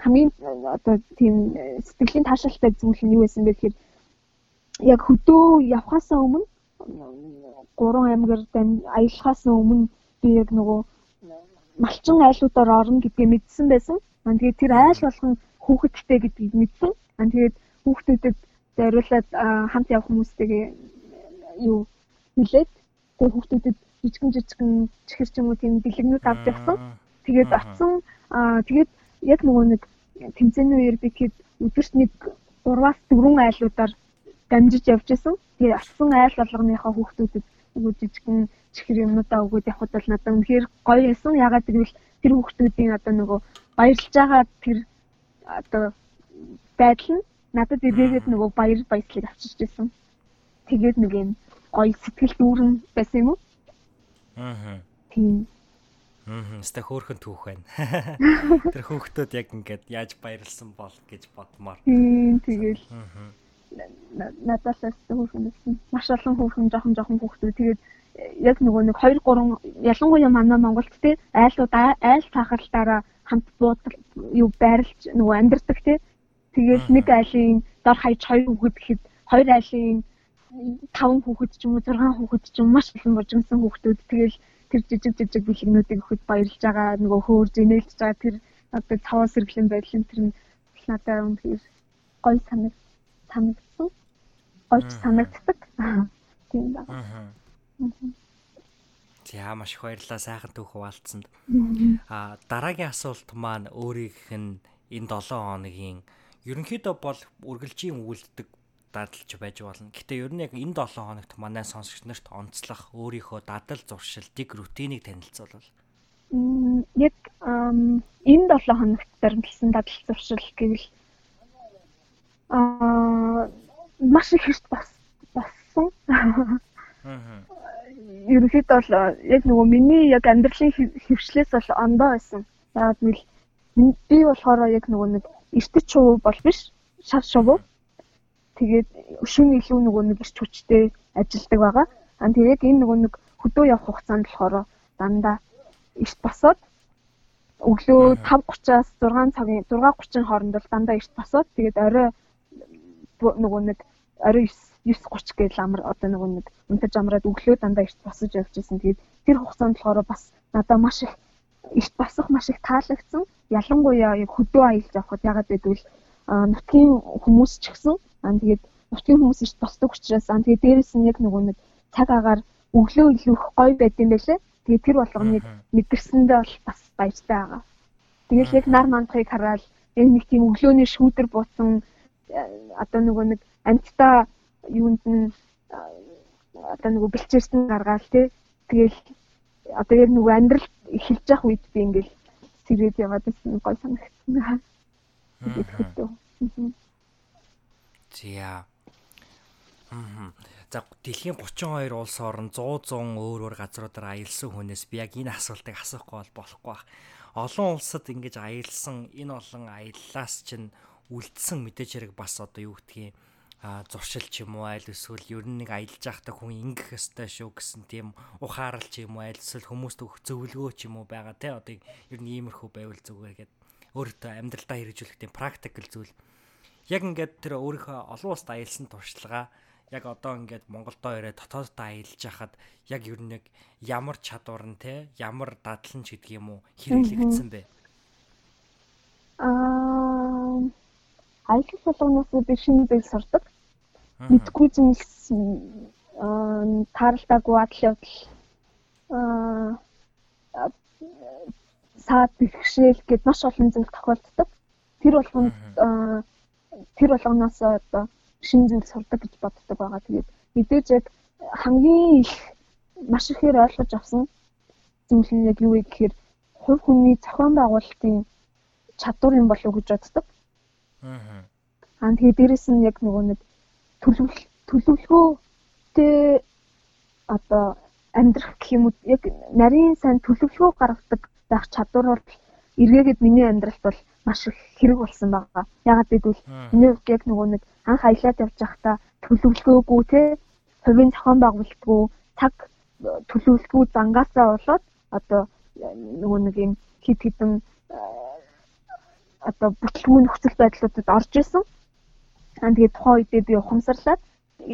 хамгийн одоо тийм сэтгэлийн таашаалтай зүйл нь юу байсан бэ гэхээр яг хөдөө явхаасаа өмнө 3 аймагт аялахаас өмнө би яг нөгөө малчин айлуудаар орно гэдгийг мэдсэн байсан. Аа тэгээд тэр айл болгон хүүхэдтэй гэдгийг мэдсэн. Аа тэгээд хүүхдүүдэд зориулаад хамт явах хүмүүстэйгээ юу хэлээд тэгээд хүүхдүүдэд жижигэн жижигэн чихэр ч юм уу тийм бэлэгнүүд авч явсан. Тэгээд очсон аа тэгээд яг нөгөө нэг тэмцээний үеэр би тэгэхэд өдөрт нэг 3-аас 4 айлуудаар дамжиж явж исэн. Тэгээд очсон айл болгоныхоо хүүхдүүдэд нөгөө жижигэн чихэр юмнуудаа өгөөд явхад бол надад үнэхээр гоё байсан. Ягаад гэвэл тэр хүүхдүүдийн одоо нөгөө баярлж байгаа тэр одоо байдал нь надад эргээгээд нөгөө баяр баясгалыг авчирч ирсэн. Тэгээд нэг юм гоё сэтгэл дүүрэн байсан юм уу? Аа. Тийм. Аа, өстой хөөхөн түүх байна. Тэр хүүхдүүд яг ингээд яаж баярлсан бол гэж бодмоор. Тийм, тэгэл. Аа. Надаас байсан. Маш олон хөөхөн жоохон жоохон хүүхдүүд. Тэгээд яг нөгөө нэг 2 3 ялангуяа манай Монголд те айлууд айл цаахалтаараа хамт буудал юу байрлж нөгөө амьдэрдэг те. Тэгэл нэг айлын дор хаяж хоёр хүүхэд гэхэд хоёр айлын 5 хүүхэд ч юм уу 6 хүүхэд ч юм маш их божигсон хүүхдүүд. Тэгэл тэр жижиг жижиг бэлгнүүдийг өгөхөд баярлж байгаа нөгөө хөөрж инээлж байгаа тэр одоо цаваа сэргэлэн байдлын тэр надад үнэхээр гоё санаг санагдсан. Гойч санагддаг. Тийм байна. За маш их баярлалаа сайхан түүх хуваалцсанд. Аа дараагийн асуулт маань өөрийнх нь энэ 7 хоногийн ерөнхийдөө бол үргэлжийн үлддэг дадалж байж болно. Гэтэ ер нь яг энэ 7 хоногт манай сонсогч нарт онцлох өөрийнхөө дадал зуршилтыг рутиныг танилцуулбал. Яг энэ 7 хоногт дарамтлсан дадал зуршил гэвэл аа маш их хэрэг бас болсон. Аа ерөнхийдөө бол яг нөгөө миний яг амьдралын хөвчлээс бол ондоо байсан. Яагаад гэвэл би болохоор яг нөгөө нэг эртэж шувуу бол биш, шар шувуу. Тэгээд өшөөний илүү нөгөө нэг биш хүчтэй ажилдаг байгаа. Аа тэгээд энэ нөгөө нэг хөдөө явах хугацаанд болохоор дандаа эрт босоод өглөө 5:30-аас 6 цагийн 6:30 хооронд бол дандаа эрт босоод тэгээд орой нөгөө нэг орой 9:30 гээл амар одоо нөгөө нэг унтаж амраад өглөө дандаа эрт босож явж исэн. Тэгээд тэр хугацаанд болохоор бас надад маш их эрт босох маш их таалагдсан. Ялангуяа хөдөө аялж явхад ягаад гэвэл нутгийн хүмүүс ч гэсэн аа тэгээд нутгийн хүмүүс эрт босдог учраас аа тэгээд дээрэс нь яг нөгөө нэг цаг агаар өглөө илүү гоё байд юм байлээ. Тэгээд тэр болгоныг мэдэрсэндээ бол бас баяртай байгаа. Тэгэл яг нар мандахыг хараад яг нэг тийм өглөөний шүүдэр буусан одоо нөгөө нэг амьтаа юунд нь одоо нөгөө бэлчээрсэн гаргаал тий. Тэгэл одоо яг нөгөө амьдрал эхэлж явах үед би ингээл сэрээд яваад байсан гой санагдсан. Тэгэхдээ. За. Мм. За дэлхийн 32 улс орн 100 100 өөр өөр газруудаар аялсан хүнээс би яг энэ асуултыг асуухгүй бол болохгүй бах. Олон улсад ингэж аялсан энэ олон аяллаас чинь үлдсэн мэдээж хэрэг бас одоо юу гэдгийг зуршил ч юм уу айл эсвэл ер нь нэг аялж байхдаа хүн ингэх ёстой шүү гэсэн тийм ухаарал ч юм уу айл эсвэл хүмүүст өгөх зөвлөгөө ч юм уу байгаа те. Одоо ер нь иймэрхүү байвал зүгээр гэд өөртөө амьдралдаа хэрэгжүүлэх тийм практикл зүйл. Яг ингээд тэр өөрийнхөө олон улсад аялсан туршлагаа яг одоо ингээд Монголдоо ирээ дотооддоо аялж хахад яг ер нь яг ямар чадвар нь те ямар дадлан ч гэдэг юм уу хэрэглэгдсэн бэ? Аа аялал болгоноос би шинэ зүйл сурдаг. Мэдгүй зүйлс тааралтаагүй адал явдал аа саад бэрхшээл гэд маш олон зүйл тохиолддог. Тэр болгонд тэр болгоноос одоо шинэ зүйл сурдаг гэж боддог байгаа. Тэгээд мэдээж яг хамгийн их маш ихээр ойлгож авсан зүйл нь яг юу вэ гэхээр хувь хүний зохион байгуулалтын чадвар юм болов уу гэж боддог. Аа. Аа тэгээ дээрэс нь яг нөгөө нэг төлөвлөл төлөвлөгөөтэй одоо амьдрах гэх юм уу яг нарийн сайн төлөвлөгөө гаргадаг байх чадвар бол эргээгээд миний амьдралд бол маш их хэрэг болсон байгаа. Ягаад гэвэл миний яг нөгөө нэг анх аялаад явж байхдаа төлөвлөгөөгүй те хувийн зохион байгуулалтгүй цаг төлөвлөхгүй зангаасаа болоод одоо нөгөө нэг юм хит хитэн одоо бүтлгүүн нөхцөл байдлуудад орж исэн. Аа тэгээд тухайн үедээ би ухамсарлаад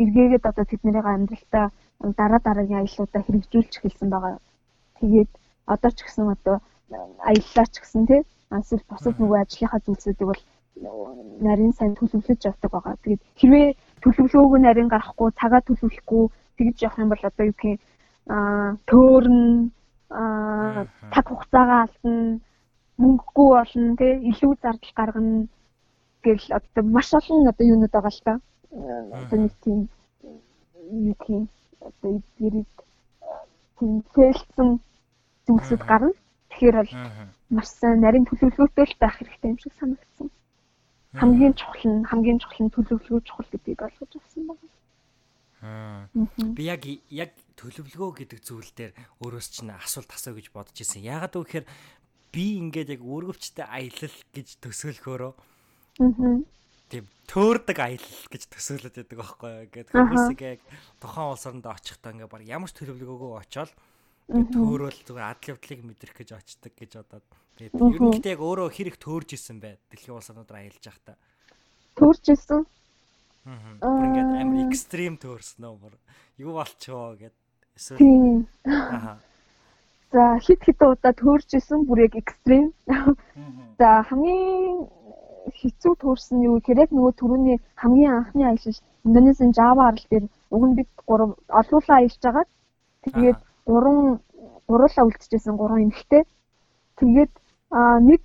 эргээгээд одоо тэднэрийн амьдралтаа дараа дараагийн аяллуудаа хэрэгжүүлж эхэлсэн байгаа. Тэгээд одоо ч гэсэн одоо аяллаа ч гэсэн тий эсвэл бусад нөгөө ажлынхаа зүйлсүүдийг бол нарийн сайн төлөвлөж явдаг байгаа. Тэгээд хэрвээ төлөвлөгөөг нарийн гарахгүй цагаа төлөвлөхгүй тэгж явах юм бол одоо юу гэх юм аа төөрн аа цаг хугацаагаа алдна мөнгөгүй болно тий илүү зардал гаргана гэл одоо маш олон одоо юунууд байгаа л та. Одоо нэг тийм нэг тийм одоо ирээд тийм цэлсэн зүйлсүүд гарна. Тэгэхээр бол маш сайн нарийн төлөвлөгөөтэй л байх хэрэгтэй юм шиг санагдсан. Хамгийн чухал нь хамгийн чухал нь төлөвлөгөө чухал гэдгийг ойлгож авсан байна. Би яг яг төлөвлөгөө гэдэг зүйл дээр өөрөөс чинь асуулт асуу гэж бодож ирсэн. Яагаад гэвэл би ингээд яг өргөвчтэй аялал гэж төсөөлөхөөрөө тийм төөрдөг аялал гэж төсөөлөд байдаг байхгүй юу гэдэг. Хүмүүсийг яг тухайн улс оронд очихдаа ингээд баг ямар ч төлөвлөгөөгөө очоод төөрөөл зүгээр адал явдлыг мэдрэх гэж очдөг гэж бодоод. Тэгээд ер нь гэхдээ яг өөрөө хэрэг төөрж исэн бай дэлхийн улс орнууд аялж явахдаа төөрж исэн? Аа. Ингээд амар экстрим төрсөн үү? Юу болчихоо гэд. Эсвэл Аа. За хит хит удаа төрж исэн бүр яг экстрим. За хамгийн хэцүү төрсөн юу гэхээр яг нөгөө түрүүний хамгийн анхны аялал Индонезийн Java арал дээр уг нь бид гурав олуулаа аялж байгаа. Тэгээд гурван гуруулаа үлдчихсэн гурван эмэгтэй. Тэгээд нэг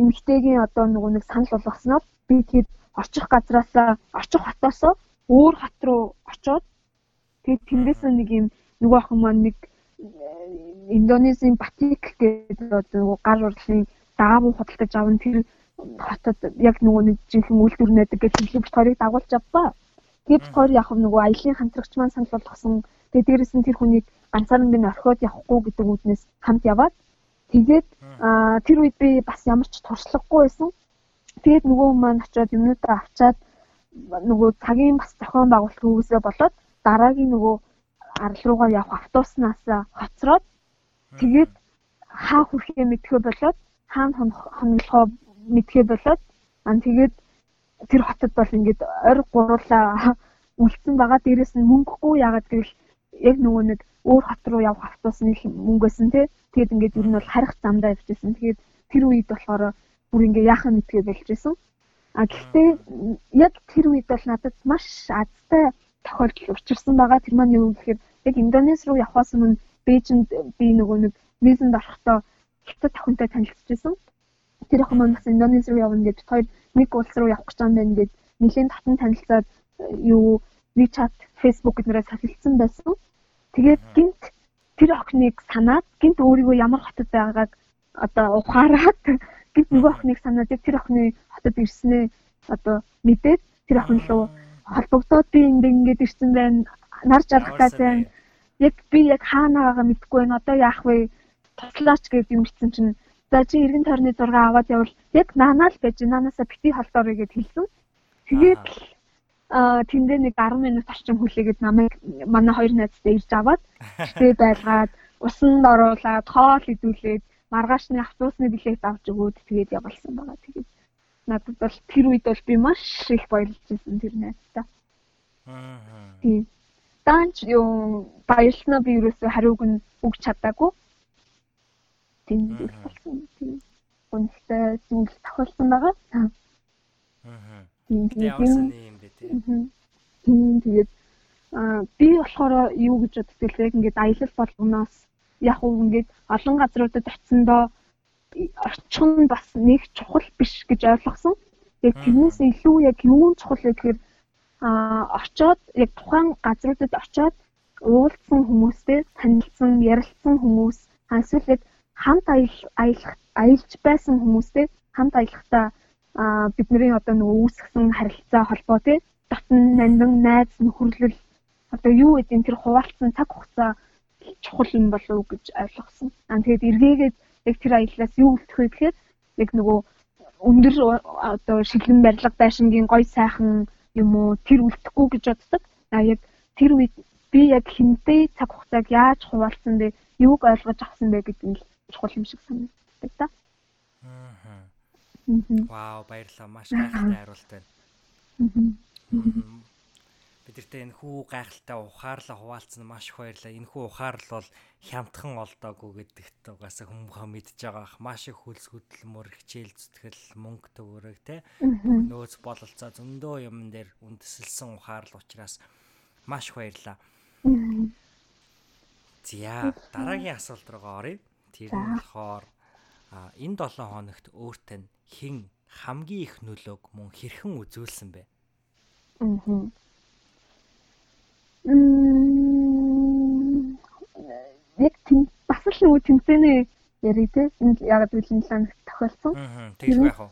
эмэгтэйгийн одоо нөгөө нэг санал болгосноор би тэгээд очих газраасаа очих хотоосоо өөр хот руу очоод тэгээд тэндээс нэг юм нөгөө охин маань нэг Индонезийн Батик гэдэг одоо гар урлын даавуу худалдаж аван тэр хотод яг нөгөө нэг жинхэнэ үйлдвэр нэдэг гэж бит хоёрыг дагуулж авлаа. Тэгээд хоёр яг нөгөө аялын хамтрагч маань санал болгосон. Тэгээд дээрэс нь тэр хүнийг ганцаараа би орхиод явахгүй гэдэг үднээс хамт яваад тэгээд тэр үед би бас ямар ч туршлагагүй байсан. Тэгээд нөгөө маань очиод юмнуудаа авчаад нөгөө цагийн бас зохион байгуулалт үүсээ болоод дараагийн нөгөө арал руугаа явах автобуснаас хоцроод тэгээд хаа хүрхээ мэдхээ болоод хаана хоногдохоо мэдхээ болоод ан тэгээд тэр хотод бол ингээд ойр гуруулаа үлдсэн байгаа. Дээрэс нь мөнгөгүй яагаад гэвэл яг нөгөө нэг өөр хот руу явах автобусны мөнгөсөн тий тэгээд ингээд ер нь бол харих замдаа явчихсан. Тэгээд тэр үед болохоор бүр ингээ яахан мэдгээ болж исэн а гэхдээ яг тэр үед бол надад маш азтай тохиолдол учирсан байгаа. Тэр маань юу гэхээр яг Индонез руу явхаас өмнө Бээжинд би нөгөө нэг визэнд орохдоо хятад охинтой танилцчихсан тэр охин маань бас Индонез руу явна гэж хоёр нэг улс руу явах гэж байгаа юм гэж нэлийн татан танилцаад юу WeChat, Facebook гэднээрээ сахилсан байсан. Тэгээд гинт тэр охиныг санаад гинт өөрийгөө ямар хотод байгааг одоо ухаарад гинт нөгөө охиныг санаад тэр охины хотод ирснээ одоо мэдээд тэр охин руу холбогдоод би энд ингэж ирсэн байна. Нар жаргахтай байна. Яг би яг хаана байгаа мэдэхгүй байна. Одоо яах вэ? Туслаач гэдэг юм хэлсэн чинь За чи эргэн тойрны зураг аваад явал яг наанаа л байж наанасаа бити холдоорой гэд хэлсэн. Тэгээд аа тэндээ нэг 10 минут орчим хүлээгээд намайг манай хоёр найзтай ирж аваад тэгээ байлгаад усанд оруулаад хоол идүүлээд маргаашны автобусны билет авч өгөөд тэгээд явуулсан байгаа. Тэгээд надад бол тэр үед бол би маш их баярлж байсан тэр найзтай. Аа. Тийм. Данч юу баярлснаа би юусоо хариуг нь өгч чадаагүй тийм зүйл болсон. Тийм гонхтой зүйл тохиолдсон байгаа. Аа. Тийм юм бэ тийм. Тэгээд аа би болохоор юу гэж боддог вэ? Ингээд аялал болгоноос яг уу ингээд олон газруудад очиндоо орчин нь бас нэг чухал биш гэж ойлгосон. Яг тэрнээс илүү яг юу чухал вэ гэхээр аа очоод яг тухайн газруудад очоод уулзсан хүмүүстэй танилцсан, ярилцсан хүмүүс эсвэл яг хамт аялах аялж байсан хүмүүстэй хамт аялахдаа бидний одоо нөгөө үүсгэсэн харилцаа холбоо тий дотн нандин найз нөхөрлөл одоо юу гэдэг тэр хуваалцсан цаг хугацаа чухал юм болов уу гэж ойлгосон. Аа тэгээд эргээгээд яг тэр аяллаас юу үлдэх вэ гэхээр яг нөгөө өндөр одоо шиглэн барилга дайшингийн гой сайхан юм уу тэр үлдэхгүй гэж боддог. Аа яг тэр үед би яг хинтээ цаг хугацааг яаж хуваалцсан бэ? Юуг ойлгож авсан бэ гэдэг нь чухал юм шиг санагддаг да. Аа. Вау, баярлалаа. Маш гайхалтай хариулт байна. Бидэртээ энэ хүү гайхалтай ухаарлаа хуваалцсан маш их баярлалаа. Энэ хүү ухаарл бол хямдхан олдоогүй гэдэгт угаасаа хүмүүхэн мэдж байгаа ах. Маш их хөлс хөдөлмөр, хичээл зүтгэл, мөнгө төгрөг те нөөц бололцоо зөндөө юм дээр үндэслэлсэн ухаарл учраас маш их баярлалаа. За дараагийн асуулт руугаа оръё. Тэр нь болохоор энэ 7 хоногт өөртөө хэн хамгийн их нөлөөг мөн хэрхэн үзүүлсэн бэ? Аа. Мм яг тийм бас л нөгөө тэмцээний яриг те яг үлийн ланг тохиолсон. Аа. Тэгж байх уу?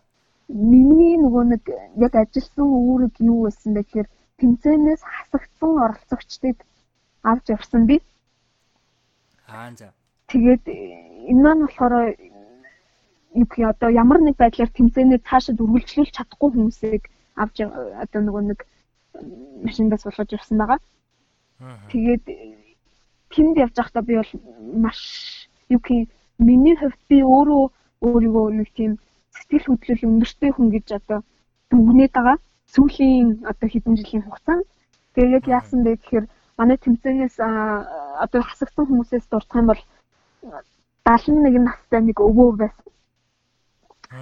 Миний нөгөө нэг яг ажилласан үүрэг юу байсан бэ гэхээр тэмцээнээс хасагдсан оролцогчдыг авч явсан би. Аа за. Тэгээд энэ маань болохоор юу гэх одоо ямар нэг байдлаар тэмцээнээ цаашаа үргэлжлүүлж чадахгүй хүмүүсийг авч одоо нөгөө нэг машиндаас болгож явсан байгаа. Тэгээд тэнд явж байхдаа би бол маш юу гэх миний хувьд би өөрөө өөрийгөө нэг тийм сэтгэл хөдлөл өндөртэй хүн гэж одоо дүгнээд байгаа. сүүлийн одоо хэдэн жилийн хугацаанд тэгээ яг яасан бэ гэхээр манай тэмцээнээс одоо хасагдсан хүмүүсээс дурдах юм бол 71 настай нэг өвөө байсан.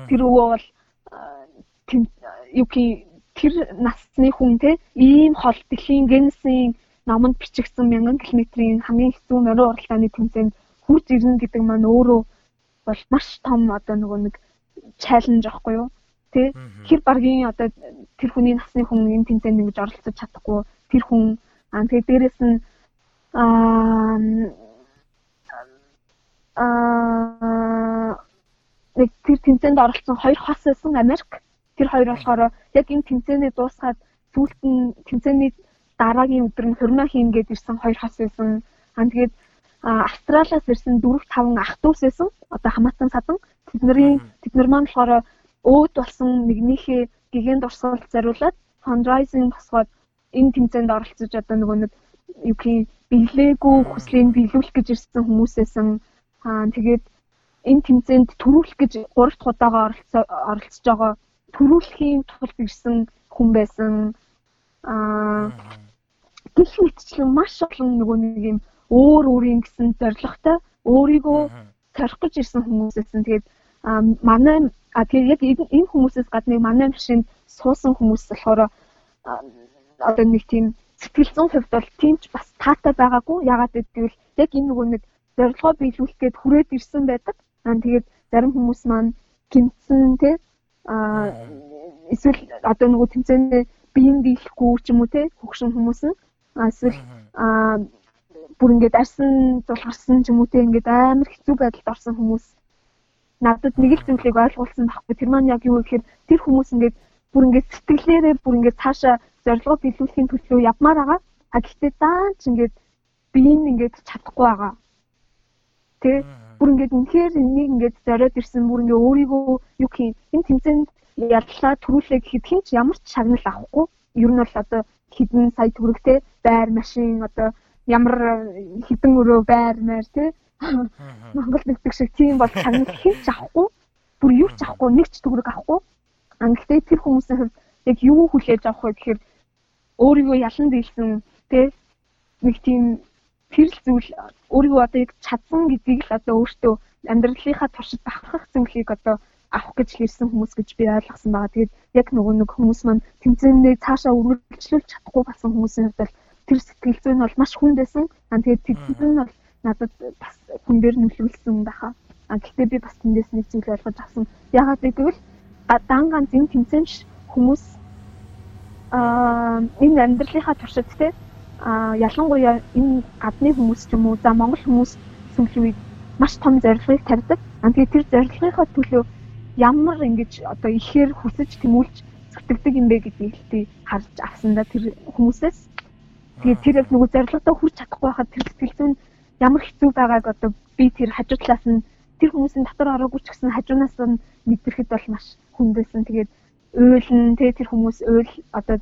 Тэр өвөө бол юу гэх тэр насны хүн те ийм хол дэлхийн генесийн номонд бичигдсэн мянган километрийн хамгийн хэцүү морин уралдааны тэмцээнд хурж ирнэ гэдэг маань өөрөө бол маш том одоо нөгөө нэг чаленж аахгүй юу? Тий хэр баргийн одоо тэр хүний насны хүн энэ тэмцээнд ингэж оролцож чадахгүй тэр хүн. Аа тэгээ дээрэс нь аа аа нэг тэр тэмцээнд оролцсон хоёр хос байсан Америк. Тэр хоёр болохоор яг энэ тэмцээний дуусгаад сүүлд нь тэмцээний дараагийн өдөр нь хурмаа хийн гээд ирсэн хоёр хос байсан. Аа тэгээд Австралиас ирсэн 4 5 ах дүүс байсан. Одоо хамаатан садан. Тэдний тэд нар маань болохоор өөд болсон нэгнийхээ гэгэнд урсгалт зариулаад fundraising босгоод энэ тэмцээнд оролцож одоо нөгөө нэг гэх биелээгүй хүслийг биелүүлэх гэж ирсэн хүмүүсээсэн аа тэгээд энэ тэмцээнд төрүүлэх гэж 3 дахь удаага оролцож байгаа төрүүлэхийн тулд ирсэн хүн байсан. Аа гих мэтчлэн маш олон нөгөө нэг юм өөр өөрийн гэсэн зоригтой өөрийгөө сорих гэж ирсэн хүмүүсээсэн тэгээд манай а тэгээд яг энэ хүмүүсээс гадна манай машинд суусан хүмүүс болохоор одоо нэг тийм сэтгэл зүйн хувьд бол тийм ч бас таатай байгаагүй. Ягаад гэвэл яг энэ нөгөө нэг зорилгоо биелүүлэх гээд хүрээд ирсэн байдаг. Аа тэгээд зарим хүмүүс маань гимцэн тий а эсвэл одоо нөгөө тэмцээний биеийн дийлэхгүй ч юм уу тий хөгшин хүмүүс нь эсвэл бүр ингээд арьсан зулгарсан ч юм уу те ингээд амар хэцүү байдалд орсон хүмүүс. Надад нэг л зүйлийг ойлгуулсан байхгүй. Тэр маань яг юу гэхээр тэр хүмүүс ингээд бүр ингээд сэтгэлээрээ бүр ингээд цаашаа зорилгоо биелүүлэхийн төлөө явмаар байгаа. А гэхдээ даанч ингээд бие нь ингээд чадахгүй байгаа. Тэ? Бүр ингээд үнэхээр энийг ингээд зориод ирсэн бүр ингээд өөрийгөө юу юм энэ тэмцээнд яллаа төрүүлээ гэхэд хинч ямар ч шагнал авахгүй. Ер нь бол одоо хідэн сая төгрөгтэй байр машин одоо ямар хідэн өрөө байр маяр тий Монгол нэгдэг шиг тийм бол шагнал хинч авахгүй бүр юу ч авахгүй нэг ч төгрөг авахгүй. А гэхдээ тэр хүмүүсийн хувьд яг юу хүлээж авах вэ гэхээр өөрийгөө ялан дийлсэн тий нэг тийм тэр л зүйл өөрийгөө одоо яг чадсан гэдгийг л одоо өөртөө амьдралынхаа туршид бахархах зүйлийг одоо авах гэж хэрсэн хүмүүс гэж би ойлгосон байгаа. Тэгээд яг нөгөө нэг хүмүүс маань тэмцээндээ цаашаа үргэлжлүүлж чадахгүй болсон хүмүүсийн хувьд бол тэр сэтгэл зүй нь бол маш хүнд байсан. Аа тэгээд тэд нь бол надад бас хүн дээр нөлөөлсөн байхаа. А гэхдээ би бас тэндээс нэг зүйл ойлгож авсан. Ягаад гэвэл дан ганц энэ тэмцээнч хүмүүс аа энэ амьдралынхаа туршид те а ялангуяа энэ гадны хүмүүс ч юм уу за монгол хүмүүс үед маш том зорилгыг тавьдаг. А тэгээд тэр зорилгынхаа төлөө ямар ингэж одоо ихээр хүсэж тэмүүлж зүтгэдэг юм бэ гэдгийг би харж авсан да тэр хүмүүсээс. Тэгээд тэр яг нөгөө зорилгодоо хүрч чадахгүй байхад тэр сэтгэл зүйн ямар хэцүү байгааг одоо би тэр хажуу талаас нь тэр хүмүүсийн дотор ороогүй ч гэсэн хажуунаас нь мэдрэхэд бол маш хүндсэн. Тэгээд уйлн тэ тэр хүмүүс уйл одоо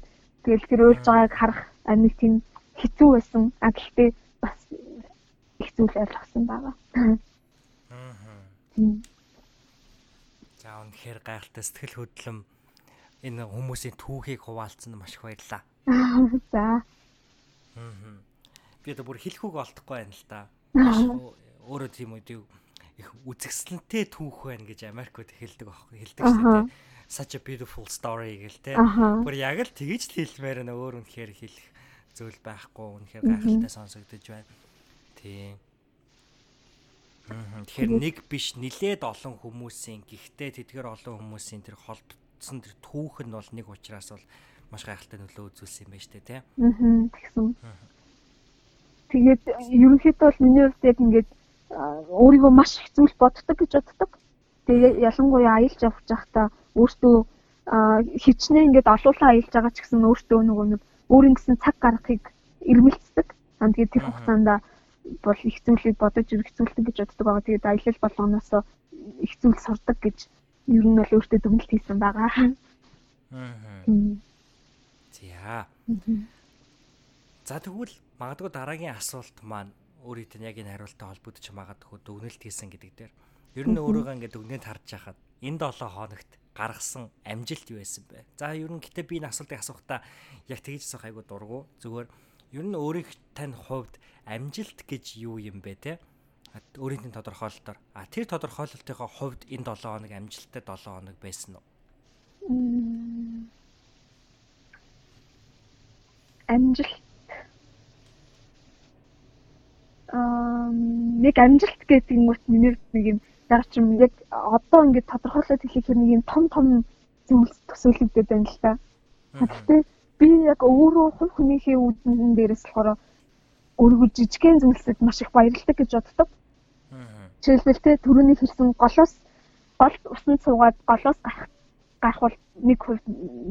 тэгэл тэр уйлж байгааг харах нэг тийм хэцүү байсан. А гэхдээ бас их зүйл ойлгосон байгаа. Аа. За үнэхээр гайхалтай сэтгэл хөдлөм энэ хүмүүсийн түүхийг хуваалцсан маш их баярлаа. За. Аа. Би одоо бүр хэлэхүүг олдохгүй байна л да. Өөрөө тийм үү их үзэсгэлэнтэй түүх байна гэж Америкт хэлдэг аахгүй хэлдэг шүү дээ. Such a beautiful story гэл те. Бүр яг л тэгж л хэлмээр нэ өөр үнэхээр хэлэх зүйл байхгүй үнэхээр гайхалтай сонсогдож байна. Тийм. Тэгэхээр нэг биш нилээд олон хүмүүсийн гэхдээ тэдгээр олон хүмүүсийн тэр холбогдсон тэр түүх нь бол нэг учраас бол маш гайхалтай нөлөө үзүүлсэн юм байна шүү дээ тий. Аа тэгсэн. Тэгээд ерөнхийдөө бол миний хувьд яг ингээд өөрийгөө маш их зүйл боддог гэж боддог. Тэгээ ялангуяа аялж явж байхдаа өөртөө хичнээн ингээд олуулаа аялж байгаа ч гэсэн өөртөө нөгөө нэг өөрийн гэсэн цаг гаргахыг эрмэлцдэг. Аа тэгээд тэр хугацаанд бол их зүйлийг бодож үргэлжлүүлдэг гэж боддог байгаа. Тэгээд аялал болгоноос их зүйл сурдаг гэж ер нь бол өөртөө дүгнэлт хийсэн байгаа. Аа. За. За тэгвэл магадгүй дараагийн асуулт маань өөрийнх нь яг энэ хариулттай холбогдож магадгүй дүгнэлт хийсэн гэдэг дээр ер нь өөрийгөө ингээд дүгнэлт харж байхад энэ 7 хоногт гаргасан амжилт юу байсан бэ? За ер нь гэтээ би энэ асуултыг асуухтаа яг тэгж асуух айгу дургу. Зүгээр ер нь өөрийнх тань хувьд амжилт гэж юу юм бэ те? Өөрийнхөө тодорхойлолтоор. А тэр тодорхойлолтынхоо хувьд энэ 7 хоног амжилттай 7 хоног байсан уу? Амжилт аа нэг амжилт гэдэг юм уу миний нэг юм яг ч юм яг одоо ингээд тодорхойлоод хэлэх нэг юм том том зүйлс төсөөлөгдөд байна л та. Гэхдээ би яг өөрөө хувь хүнийхээ үдэн дээрээс болохоор өөрийгөө жижигхэн зүйлсэд маш их баярлдаг гэж боддог. Жишээлбэл те түрүүний хэлсэн голоос гол усанд суугаад голоос гарах гарах бол нэг хувь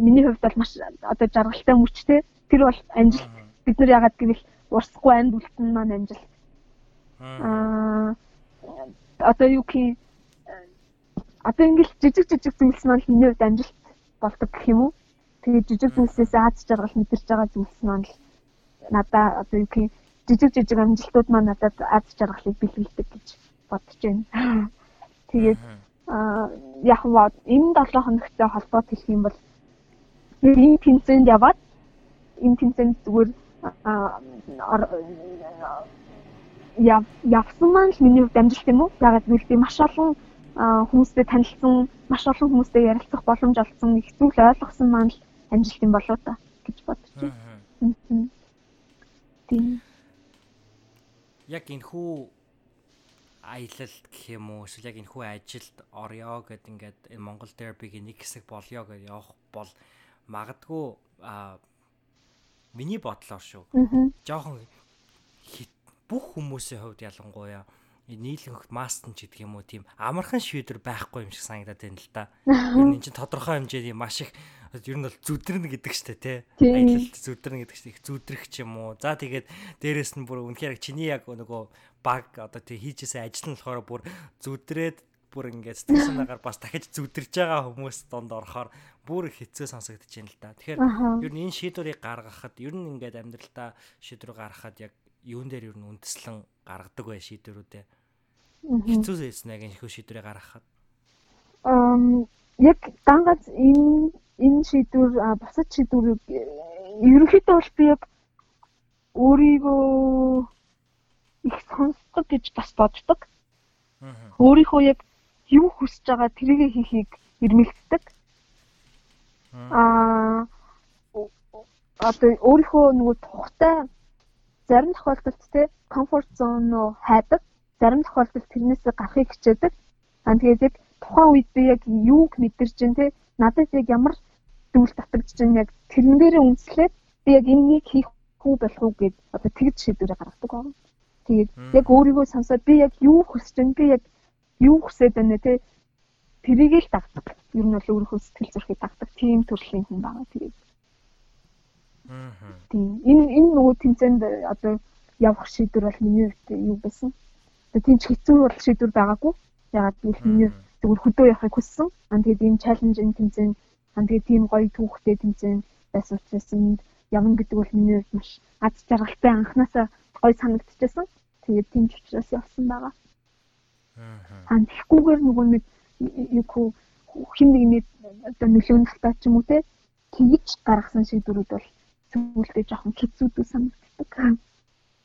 миний хувьд бол маш одоо жаргалтай мөч те тэр бол амжилт бид нар яагаад гэвэл урсахгүй амьд үлдэн маань амжилт. Аа одоо юу гэх одоо ингээл жижиг жижиг зүйлс маань миний хувьд амжилт болдог гэх юм уу? Тэгээд жижиг зүйлсээс аз жаргал мэдэрч байгаа зүйлс маань л надаа одоо юу гэх жижиг жижиг амжилтууд маань надад аз жаргалыг бэлгэлдэг гэж бодож байна. Тэгээд аа яг нь энэ 7 хоногтой холбоот хэлэх юм бол энэ тэмцээнд яваад энэ тэмцээнд зүгээр явсан маань л миний хувьд амжилт юм уу? Ягаад гэвэл би маш олон хүмүүстэй танилцсан, маш олон хүмүүстэй ярилцах боломж олсон, их зүйл ойлгосон маань л амжилт юм болоо та гэж бодож байна. Тийм. Яг энэ хүү аялалд гэх юм уу эсвэл яг энэ хүү ажилд орё гэд ингээд энэ Монгол терапигийн нэг хэсэг болёо гэж явах бол магадгүй а миний бодлоор шүү. Жохон бүх хүмүүсийн хувьд ялангуяа нийлэнх мастн ч гэдэг юм уу тийм амархан шийдвэр байхгүй юм шиг санагдаад байна л да. Нь чинь тодорхой хэмжээний маш их ер нь бол зүдрэн гэдэг штэ тий. Аялалт зүдрэн гэдэг чинь их зүдрэх юм уу. За тэгээд дээрэс нь бүр үнэхээр чиний яг нөгөө баг одоо тий хийжсэн ажил нь болохоор бүр зүдрээд бүр ингээд сэтгэл санаагаар бас дахиж зүдэрж байгаа хүмүүс донд орохоор бүр хэцүү сонсогдож байна л да. Тэгэхээр ер нь энэ шийдвэрийг гаргахад ер нь ингээд амьдралдаа шийдвэр гаргахад яг юун дээр юу н үндэслэн гаргадаг бай шийдвэрүүдээ. Хэцүү зээсэн яг энэ шийдвэрээ гаргахад. Ам яг дангаж энэ энэ шийдвэр бусад шийдвэрүүд ерөнхийдөө бол би яг өөрийгөө их сонсдог гэж бас боддог. Өөрийнхөө яг юу хүсэж байгаа тэрийг хийхийг эрмэлздэг. Аа одоо өөрийнхөө нөгөө тухтай зарим тохиолдолд те комфорт зон руу хайдаг, зарим тохиолдолд тэрнээс гарахыг хичээдэг. Аа тэгээд яг тухайн үед би яг юуг мэдэрч чинь те надад яг ямар зүйл татагдж чинь яг тэрэн дээрээ үнслээд би яг энэнийг хийх хүү болох уу гэж одоо тэгж шийдвэрээ гаргадаг байна. Тэгээд яг өөрийгөө сонсоод би яг юу хүсэж байна би яг юу хүсэж байна те тэрийг л дагдаг. Ер нь бол өөрийнхөө сэтгэл зүрхийг дагдаг тийм төрлийн хүн байна тэгээд. Аа. Тийм энэ энэ нөгөө тэмцээнд одоо явах шийдвэр бол миний хувьд юу байсан? Тэгээд тийм ч хэцүү бол шийдвэр байгаагүй. Ягаад гэвэл миний хувьд зөвхөн хөдөө явахыг хүссэн. Аа тэгээд энэ чаленж энэ тэмцээн аа тэгээд тийм гоё түүхтэй тэмцээн байсан учраас энд явна гэдэг бол миний хувьд маш аз жаргалтай анханасаа гоё санагдчихсан. Тэгээд тийм ч учраас явсан байгаа. Аа. Тэгэхгүйгээр нөгөө нэг юу хин нэгний одоо нөлөөний халтаа ч юм уу те тэгж гаргасан шийдвэрүүд бол зүйлдээ жоохон хэцүүдүү санагддаг.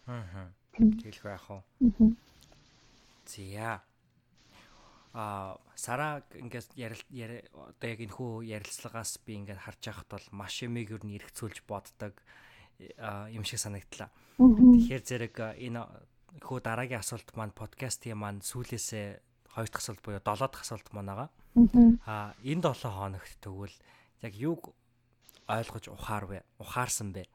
Аа. Тэгэл байх уу. Зя. А сара ингээд ярил одоо яг энэ хүү ярилцлагаас би ингээд харж байхад бол маш юмыг юу н эргцүүлж боддог юм шиг санагдлаа. Тэгэхээр зэрэг энэ хүү дараагийн асуулт маань подкастын маань сүүлээсээ хоёр дахь асуулт буюу долоо дахь асуулт маань байгаа. Аа энэ 7 хоногт тэгвэл яг юг ойлгож ухаар вэ? Ухаарсан бэ?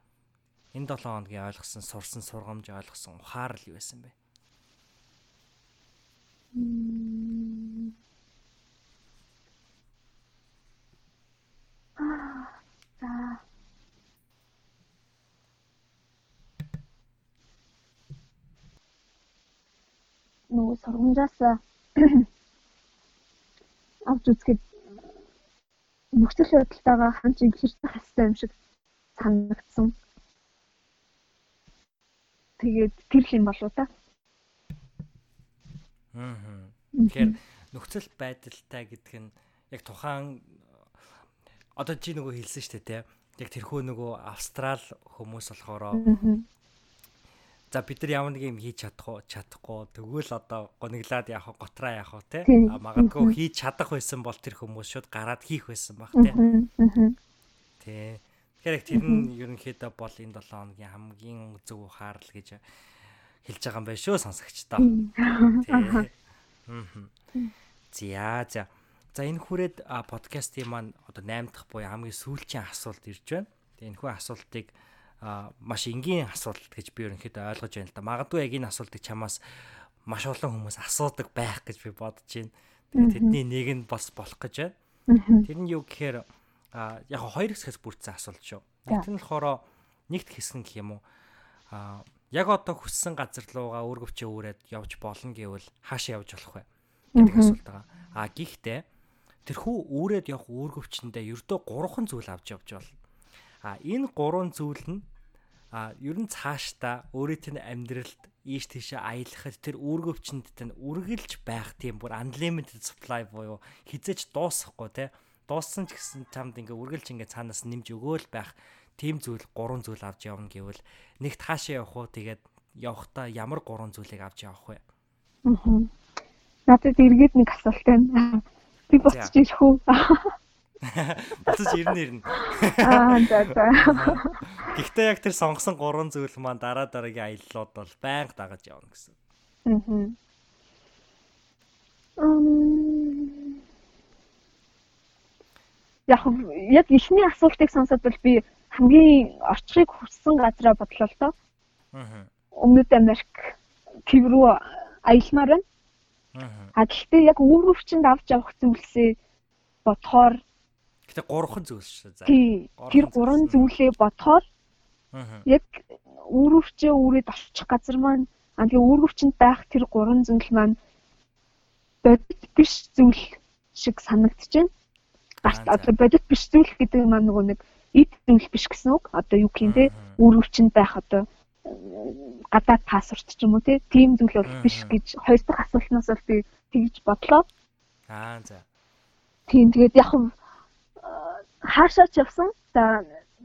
Энэ 7 хоногийн ойлгосон, сурсан, сургамж ойлгосон ухаар л юу байсан бэ? За. Нөгөө сургамжаас авч үзэхэд нөхцөл байдалтайгаа хамт инхэрх хэвээр юм шиг санагдсан. Тэгээд тэр юм болоо та. Аа. Тэгэхээр нөхцөл байдалтай гэдэг нь яг тухайн одоо чи нөгөө хэлсэн шүү дээ те. Яг тэрхүү нөгөө австрал хүмүүс болохоор За бид нар ямар нэг юм хийж чадахгүй чадахгүй тэгвэл одоо гониглаад яах вэ? Готраа яах вэ те? А магадгүй хийж чадах байсан бол тэр хүмүүс шууд гараад хийх байсан баг те. Тий. Тэгэхээр тэр нь ерөнхийдөө бол энэ 7 хоногийн хамгийн зөв ухаарл гэж хэлж байгаа юм байна шүү сонсогчдоо За за за энэ хүрээд подкастын маань одоо 8 дахь буюу хамгийн сүүлчийн асуулт ирж байна. Тэгээ энэ хүү асуултыг маш энгийн асуулт гэж би ерөнхийдөө ойлгож байна л да. Магадгүй яг энэ асуултыг чамаас маш олон хүмүүс асуудаг байх гэж би бодож байна. Тэгээд тэдний нэг нь бас болох гэж байна. Тэр нь юу гэхээр яг хоёр хэсгээс бүрдсэн асуулт шүү. Нэг нь болохоор нэгт хэсэг гэх юм уу? Яг одоо хүссэн газар руугаа өөргөвчөө үүрээд явж болно гэвэл хаашаа явж болох вэ гэдэг асуулт байгаа. А гэхдээ тэрхүү үүрээд явах өөргөвчөндөө ердөө гурван зүйл авч явж болно. А энэ гурван зүйл нь а ер нь цаашдаа өөрийн амьдралд ийш тийшээ аялахад тэр үүргөвчөнд тань үргэлж байх тийм бүр unlimited supply буюу хизээч дуусахгүй те дууссан ч гэсэн чамд ингээ үргэлж ингээ цаанаас нэмж өгөөл байх тийм зүйл гурван зүйл авч явна гэвэл нэгт хаашаа явах уу тэгээд явахдаа ямар гурван зүйлийг авч явах вэ? Аа. Надад эргээд нэг асуулт байна. Би буцаж ирэх үү? Буцаж ирнэ ирнэ. Аа за за. Гэхдээ яг тэр сонгосон гурван зүйл маань дараа дараагийн аяллууд бол байнга дагаж явна гэсэн. Аа. Ам Яг яг ихний асуултыг сонсоод бол би хамгийн орчхыг хүссэн л доо. Аа. Өмнөд Америк төв рүү аялмаар байна. Аа. Гэхдээ яг үүрэгчэнд авч явах зүйлсээ бодохоор Гэтэ гурван зүйл шүү за. Тэр гурван зүйлээ бодохоор яг үүрэгчээ үүрээд олчих газар маань а тэгээ үүрэгчэнд байх тэр гурван зүйл маань бодит биш зүйл шиг байна. Гарт одоо бодит биш зүйл гэдэг маань нөгөө нэг эд зүйл биш гэсэн үг. Одоо юу гэх юм те үүрэгчэнд байх одоо гадаад паспорт ч юм уу тийм зүйл бол биш гэж хоёр дахь асуултнаас бол би тэгж бодлоо. Аа за. Тийм тэгээд яг хаашаа ч явсан. За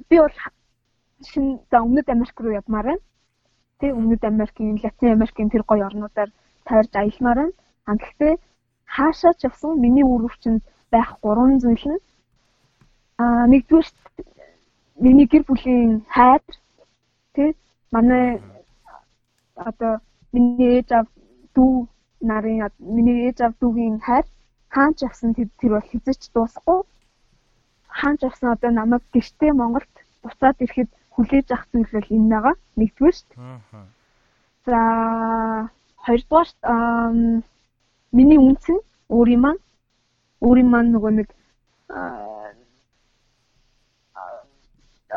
би бол шин за өмнөд Америк руу явмаар байна. Тэ өмнөд Америкийн, Латин Америкийн тэр гоё орнуудаар тойрж аялмаар байна. Гэхдээ хаашаа ч явсан миний үрөвчөнд байх гурван зүйл нь а нэгдүгээр миний гэр бүлийн хайр тэ манай одоо миний ээж аав дүү нарын миний ээж аав дүүгийн хайр хаанч явсан тэр тэр бол хизэж дуусахгүй хаанч явсан одоо намайг гэртээ Монголд буцаад ирэхэд хүлээж авах зүйл бол энэ байгаа. Нэгдүгээр шүү дээ. За хоёрдугаар миний үнц нь өөрийн маань өөрийн маань нөгөө нэг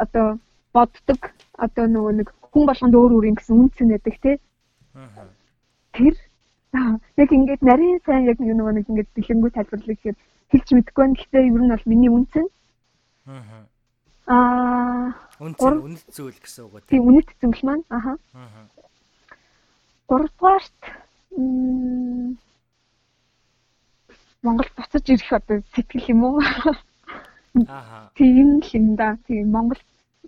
одоо боддог одоо нөгөө нэг хүн болгонд өөр өөр юм гэсэн үнц байдаг тий. Тэр яг ингээд нарийн сайн яг нөгөө нэг ингээд бэлэнгүү тайлбарлах гэхээр хэлж мэдэхгүй байна. Гэхдээ ер нь бол миний үнц нь Аа. Үнэт үнэт зүйл гэсэн үг үү? Тийм үнэт зүйл маань. Аха. Аа. Гуравдугаарт Монгол буцаж ирэх одоо сэтгэл юм уу? Тийм л юм да. Тийм Монгол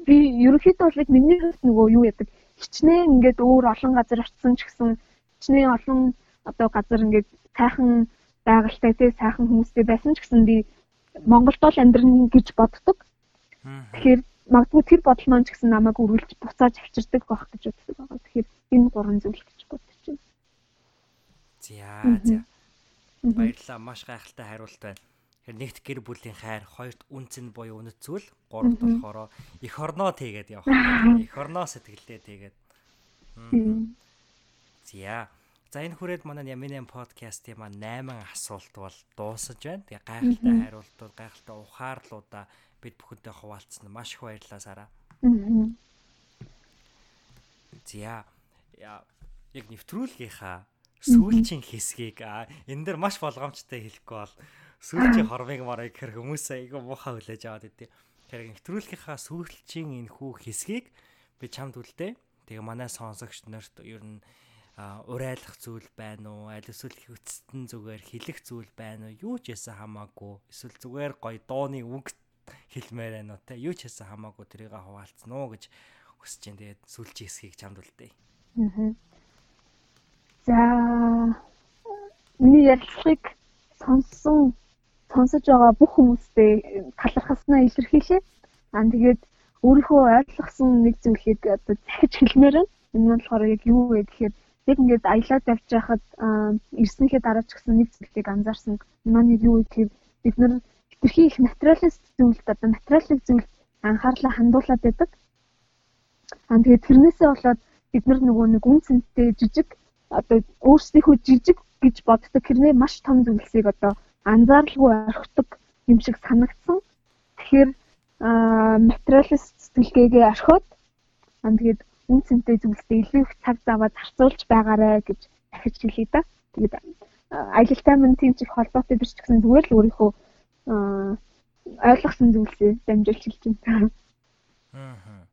би ерөнхийдөө бол миний хувьд нөгөө юу яадаг хичнээн ингээд өөр олон газар очсон ч гэсэн хичнээн олон одоо газар ингээд сайхан байгальтай тий сайхан хүмүүстэй байсан ч гэсэн би Монголд бол амьдрын гэж боддог. Тэгэхээр магадгүй тэр бодол маань ч гэсэн намайг үргэлж буцааж авчирдаг байх гэж боддог байгаа. Тэгэхээр энэ гурван зүйл гэж бодож байна. За за. Баярлалаа. Маш гайхалтай хариулт байна. Нэгт гэр бүлийн хайр, хоёрт үнц нь буюу үнэт зүйл, гуравт болохоор эх орноо тэгээд явах. Эх орноо сэтгэлдээ тэгээд. За. За энэ хүрээд манай Яминэн подкастын маань 8 асуулт бол дуусаж байна. Тэгээ гайхалтай хариултууд, гайхалтай ухаарлуудаа бид бүхэнтэй хуваалцсан маш их баярлалаа Сара. За яг нэвтрүүлгийнхаа сүүлчийн хэсгийг энэ дэр маш болгоомжтой хэлэхгүй бол сүүлчийн хормыг марыг хэр хүмүүс айгүй муухай хүлээж аваад идэв. Тэгэхээр нэвтрүүлгийнхаа сүүлчийн энэ хүү хэсгийг би чамд үлдээ. Тэгээ манай сонсогч нарт ер нь урайлах зүйл байна уу? Аль эсвэл хүчтэн зүгээр хэлэх зүйл байна уу? Юу ч ясаа хамаагүй. Эсвэл зүгээр гоё дууны үг хэлмээр байна уу те? Юу ч ясаа хамаагүй тэрийг хуваалцсан уу гэж хүсэж जैन. Тэгээд сүлжээ хэсгийг чамд үлдээ. Аа. За миний ярилцлагыг сонссон сонсож байгаа бүх хүмүүстэй талархаснаа илэрхийлээ. Аа тэгээд өөрийнхөө ойлгосон нэг зүйлийг одоо захиж хэлмээр байна. Энэ нь болохоор яг юу вэ гэхээр яг ингээд аялаад явж байхад ирснийхээ дараа ч гэсэн нэг зүйлийг анзаарсан. Манай юу вэ гэхээр бид нар хэтэрхий их материалист зүйлд одоо материалын зүйлд анхаарлаа хандуулад байдаг. Аа тэгээд тэрнээсээ болоод бид нар нөгөө нэг үн цэнтэй жижиг одоо өөрсдийнхөө жижиг гэж боддог хэрнээ маш том зүйлсийг одоо анзааралгүй орхидог юм шиг санагдсан. Тэгэхээр материалист сэтгэлгээгээ орхиод аа тэгээд үн цэнтэй зүйлсээ илүү их цаг заваад зарцуулж байгаарэ гэж дахиж хэлье да. Тэгээд аялалтай минь тийм ч их холбоотой биш ч гэсэн зүгээр л өөрийнхөө ойлгосон зүйлсээ дамжуулж хэлж байна. Аа. Аа.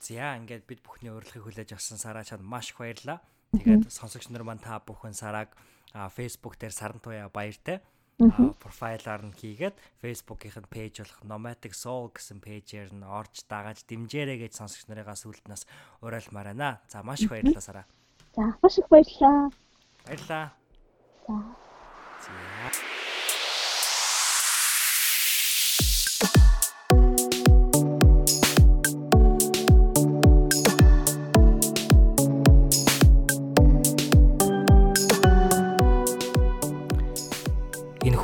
За ингээд бид бүхний урилгыг хүлээж авсан Сараа чад маш их баярлалаа. Тэгээд сонсогч нар маань та бүхэн Сарааг Facebook дээр Саран туяа баяртай профайлаар нь хийгээд Facebook-ийнх нь пэйж болох Nomadic Soul гэсэн пэйжээр нь орж дагаж дэмжээрэй гэж сонсогч нарыгаа сүлднээс уриалмаар байна. За маш их баярлалаа Сараа. За маш их баярлалаа. Баярлалаа. За.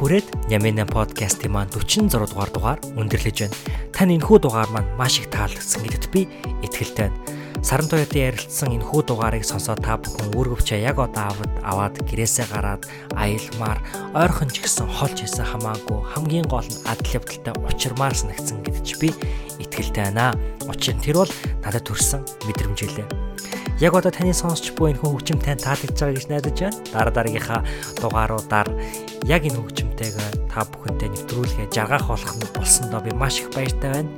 Хүрээд Ямена подкастын маань 46 дугаар дугаар өндөрлөж байна. Тань энэхүү дугаар маань маш их таалагдсан гэдэгт би итгэлтэй байна. Саран туяатын ярилцсан энэхүү дугаарыг сонсоод та бүхэн үүргэвч яг одоо аваад аваад гэрээсээ гараад аялмаар ойрхон ч гэсэн холж исэн хамаагүй хамгийн гол нь адал явдалтай учирмаар санагдсан гэдэж би итгэлтэй байна. Учир нь тэр бол надад төрсэн мэдрэмж хэлээ. Яг одоо таны сонсч буй энэ хөгжим тань таалагдж байгаа гэж найдаж байна. Дараа дараагийнхаа дугааруудаар яг энэ хөгжимтэйгээ та бүхэнтэй нэвтрүүлгээ жаргах болох нь болсондоо би маш их баяртай байна.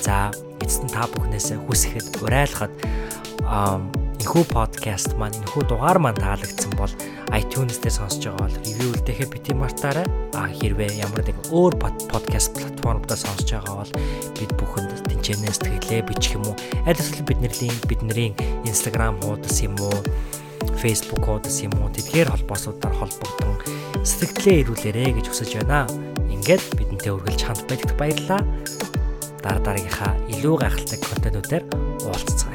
За эцэст нь та бүхнээс хүсэхэд уриалахад энэхүү подкаст маань энэхүү дугаар маань таалагдсан бол iTunes дээр сонсож байгаа бол ревю үлдээхээ бити мартаарай. А хэрвээ ямар нэг өөр подкаст платформудаа сонсож байгаа бол бид бүхэнд тэнцэнээс тгэлээ бичих юм уу? Аль эсвэл бидний бидний Instagram хуудас юм уу? Facebook хуудас юм уу? Тэдгээр холбоосуудаар холбогдсон сэтгэлээ ирүүлээрэ гэж хүсэж байна. Ингээд бидэнтэй үргэлж хамт байдагт баярлалаа. Дараа дараагийнхаа илүү гайхалтай контентуудаар уулзцгаая.